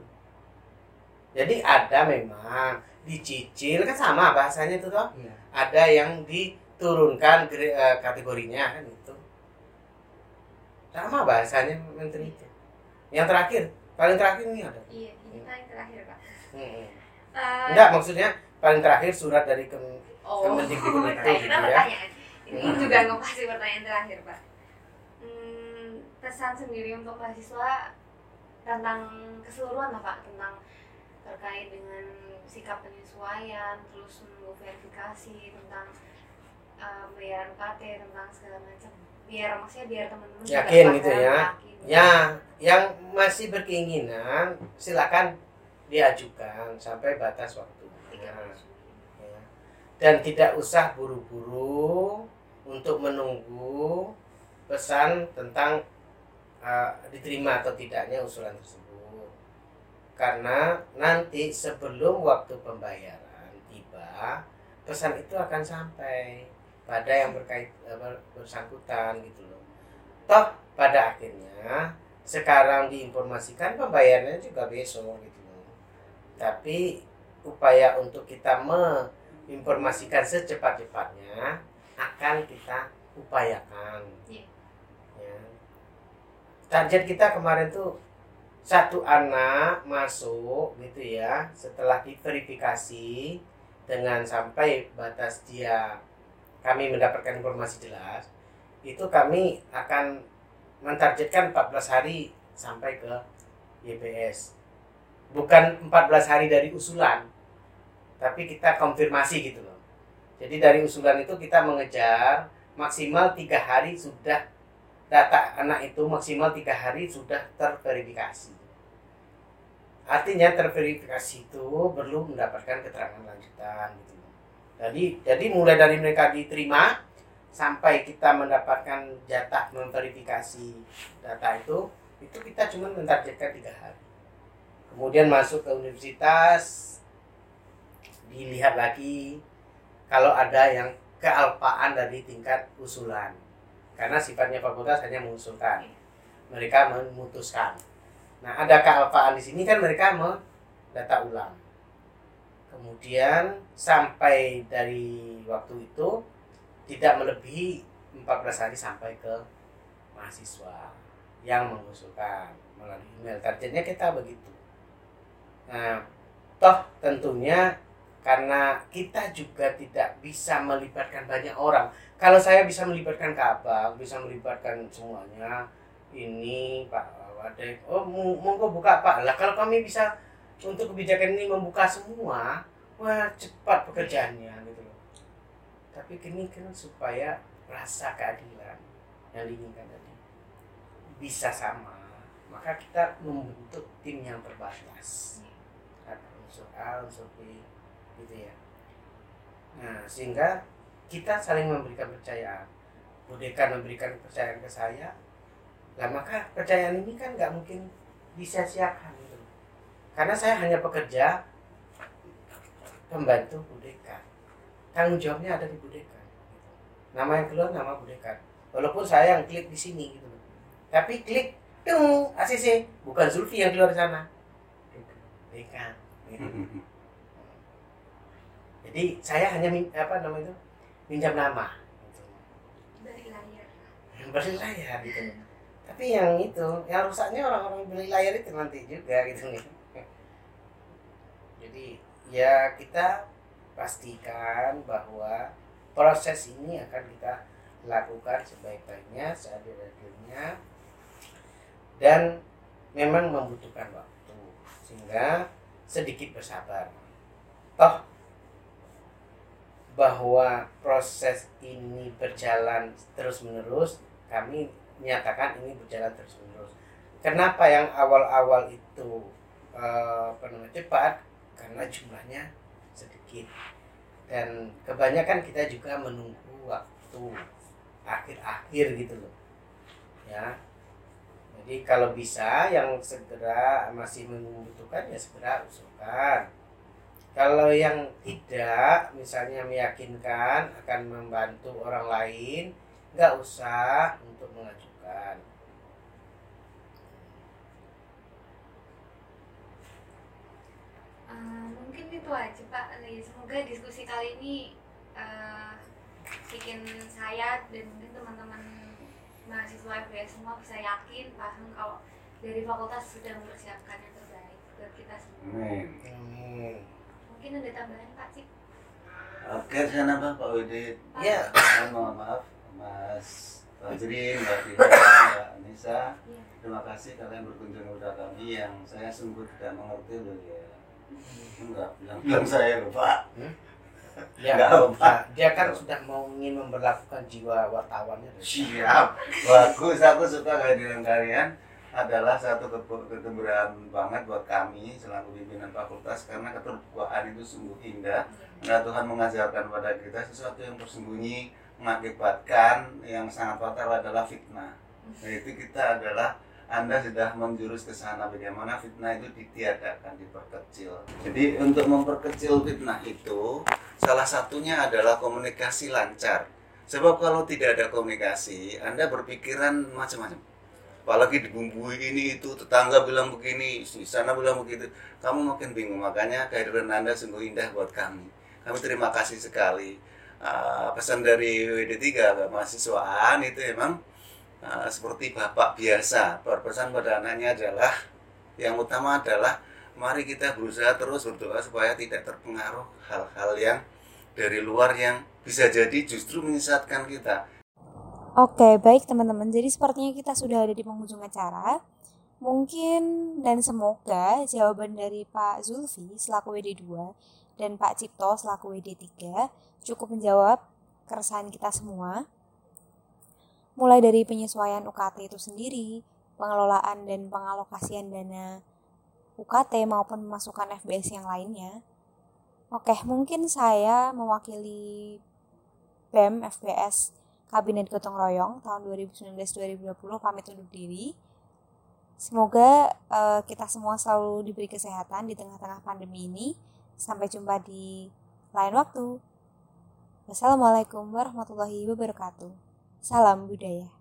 Jadi ada memang dicicil kan sama bahasanya itu toh.
Iya.
Ada yang diturunkan eh, kategorinya kan itu. Sama bahasanya menteri itu. Yang terakhir, paling terakhir ini ada.
Iya, ini paling terakhir Pak.
Hmm.
Eh,
Enggak, maksudnya paling terakhir surat dari Kem-
Oh,
Kemendikbud itu, gitu ya.
Ini
Hmm.
juga ngepasi pertanyaan terakhir, Pak. Hmm, pesan sendiri untuk mahasiswa tentang keseluruhan lah, Pak, tentang terkait dengan sikap penyesuaian, terus menunggu verifikasi tentang uh, bayaran UKT, tentang segala macam. Biar maksudnya biar teman-teman
Yakin gitu ya.
yakin.
Ya, yang masih berkeinginan silakan diajukan sampai batas waktu.
Juni.
Ya. Dan tidak usah buru-buru untuk menunggu pesan tentang uh, diterima atau tidaknya usulan tersebut. Karena nanti sebelum waktu pembayaran tiba, pesan itu akan sampai pada yang berkait ber- bersangkutan gitu loh. Toh pada akhirnya sekarang diinformasikan pembayarannya juga besok gitu loh. Tapi upaya untuk kita menginformasikan secepat-cepatnya akan kita upayakan.
Iya.
Ya. Target kita kemarin tuh satu anak masuk gitu ya setelah diverifikasi dengan sampai batas dia kami mendapatkan informasi jelas itu kami akan mentargetkan 14 hari sampai ke YPS bukan 14 hari dari usulan tapi kita konfirmasi gitu loh. Jadi dari usulan itu kita mengejar maksimal tiga hari sudah data anak itu maksimal tiga hari sudah terverifikasi. Artinya terverifikasi itu perlu mendapatkan keterangan lanjutan gitu. Jadi jadi mulai dari mereka diterima sampai kita mendapatkan jatah memverifikasi data itu itu kita cuma mentargetkan tiga hari. Kemudian masuk ke universitas dilihat lagi kalau ada yang kealpaan dari tingkat usulan. Karena sifatnya fakultas hanya mengusulkan. Mereka memutuskan. Nah ada kealpaan di sini kan mereka mendata ulang kemudian sampai dari waktu itu tidak melebihi 14 hari sampai ke mahasiswa yang mengusulkan melalui email. Targetnya kita begitu. Nah toh tentunya karena kita juga tidak bisa melibatkan banyak orang. Kalau saya bisa melibatkan kabang bisa melibatkan semuanya ini Pak Wadek oh mo- monggo buka Pak. Lah kalau kami bisa untuk kebijakan ini membuka semua wah cepat pekerjaannya gitu loh. Tapi ini kan supaya rasa keadilan yang diinginkan tadi bisa sama maka kita membentuk tim yang terbatas. Ada unsur A unsur B gitu ya. Nah sehingga kita saling memberikan percayaan. Budekan memberikan kepercayaan ke saya. Lah maka percayaan ini kan nggak mungkin disia-siakan. Karena saya hanya pekerja pembantu Budekan tanggung jawabnya ada di Budekan gitu. nama yang keluar nama Budekan walaupun saya yang klik di sini gitu tapi klik dong ACC bukan Zulfi yang keluar sana. Dekan gitu. jadi saya hanya min- apa namanya itu? Minjam nama. Gitu.
dari layar.
Beli layar gitu. Tapi yang itu yang rusaknya orang-orang beli layar itu nanti juga gitu nih jadi ya kita pastikan bahwa proses ini akan kita lakukan sebaik-baiknya seadil-adilnya dan memang membutuhkan waktu sehingga sedikit bersabar. Toh bahwa proses ini berjalan terus menerus kami menyatakan ini berjalan terus menerus kenapa yang awal-awal itu eh, cepat karena jumlahnya sedikit. Dan kebanyakan kita juga menunggu waktu akhir-akhir gitu loh. Ya. Jadi kalau bisa yang segera masih membutuhkan ya segera usulkan. Kalau yang tidak misalnya meyakinkan akan membantu orang lain nggak usah untuk mengajukan
Eh, mungkin itu aja Pak. Ya, Semoga diskusi kali ini eh, bikin saya dan mungkin teman-teman mahasiswa FBS semua bisa yakin paham kalau dari fakultas sudah mempersiapkan yang terbaik buat kita semua.
Amin.
Hmm.
Mungkin ada tambahan Pak Cip?
Oke, saya nambah Pak Widit.
ya
Mohon maaf, Mas Fajrin, Mbak Tina, Mbak Anissa.
Iya.
Terima kasih kalian berkunjung kepada kami yang saya sungguh tidak mengerti loh ya. Enggak, bilang-bilang saya loh Pak.
ya
Nggak apa-apa.
nah, dia kan sudah mau ingin memperlakukan jiwa wartawannya
Siap, bagus. Aku suka kehadiran kalian adalah satu ke- kegembiraan banget buat kami selaku pimpinan fakultas karena keterbukaan itu sungguh indah. Karena Tuhan mengajarkan pada kita sesuatu yang tersembunyi mengakibatkan yang sangat fatal adalah fitnah. Nah itu kita adalah anda sudah menjurus ke sana bagaimana fitnah itu ditiadakan, diperkecil. Jadi untuk memperkecil fitnah itu salah satunya adalah komunikasi lancar. Sebab kalau tidak ada komunikasi, Anda berpikiran macam-macam. Apalagi dibumbui ini itu, tetangga bilang begini, di sana bilang begitu. Kamu makin bingung, makanya kehadiran Anda sungguh indah buat kami. Kami terima kasih sekali. Ah, pesan dari WD3 mahasiswaan itu emang ah, seperti bapak biasa. Berpesan pada anaknya adalah yang utama adalah mari kita berusaha terus berdoa supaya tidak terpengaruh hal-hal yang dari luar yang bisa jadi justru menyesatkan kita.
Oke, baik teman-teman. Jadi sepertinya kita sudah ada di penghujung acara. Mungkin dan semoga jawaban dari Pak Zulfi selaku WD2 dan Pak Cipto selaku WD3 cukup menjawab keresahan kita semua. Mulai dari penyesuaian UKT itu sendiri, pengelolaan dan pengalokasian dana UKT maupun pemasukan FBS yang lainnya. Oke, mungkin saya mewakili BEM FBS Kabinet Gotong Royong tahun 2019-2020 pamit undur diri. Semoga eh, kita semua selalu diberi kesehatan di tengah-tengah pandemi ini. Sampai jumpa di lain waktu. Wassalamualaikum warahmatullahi wabarakatuh. Salam budaya.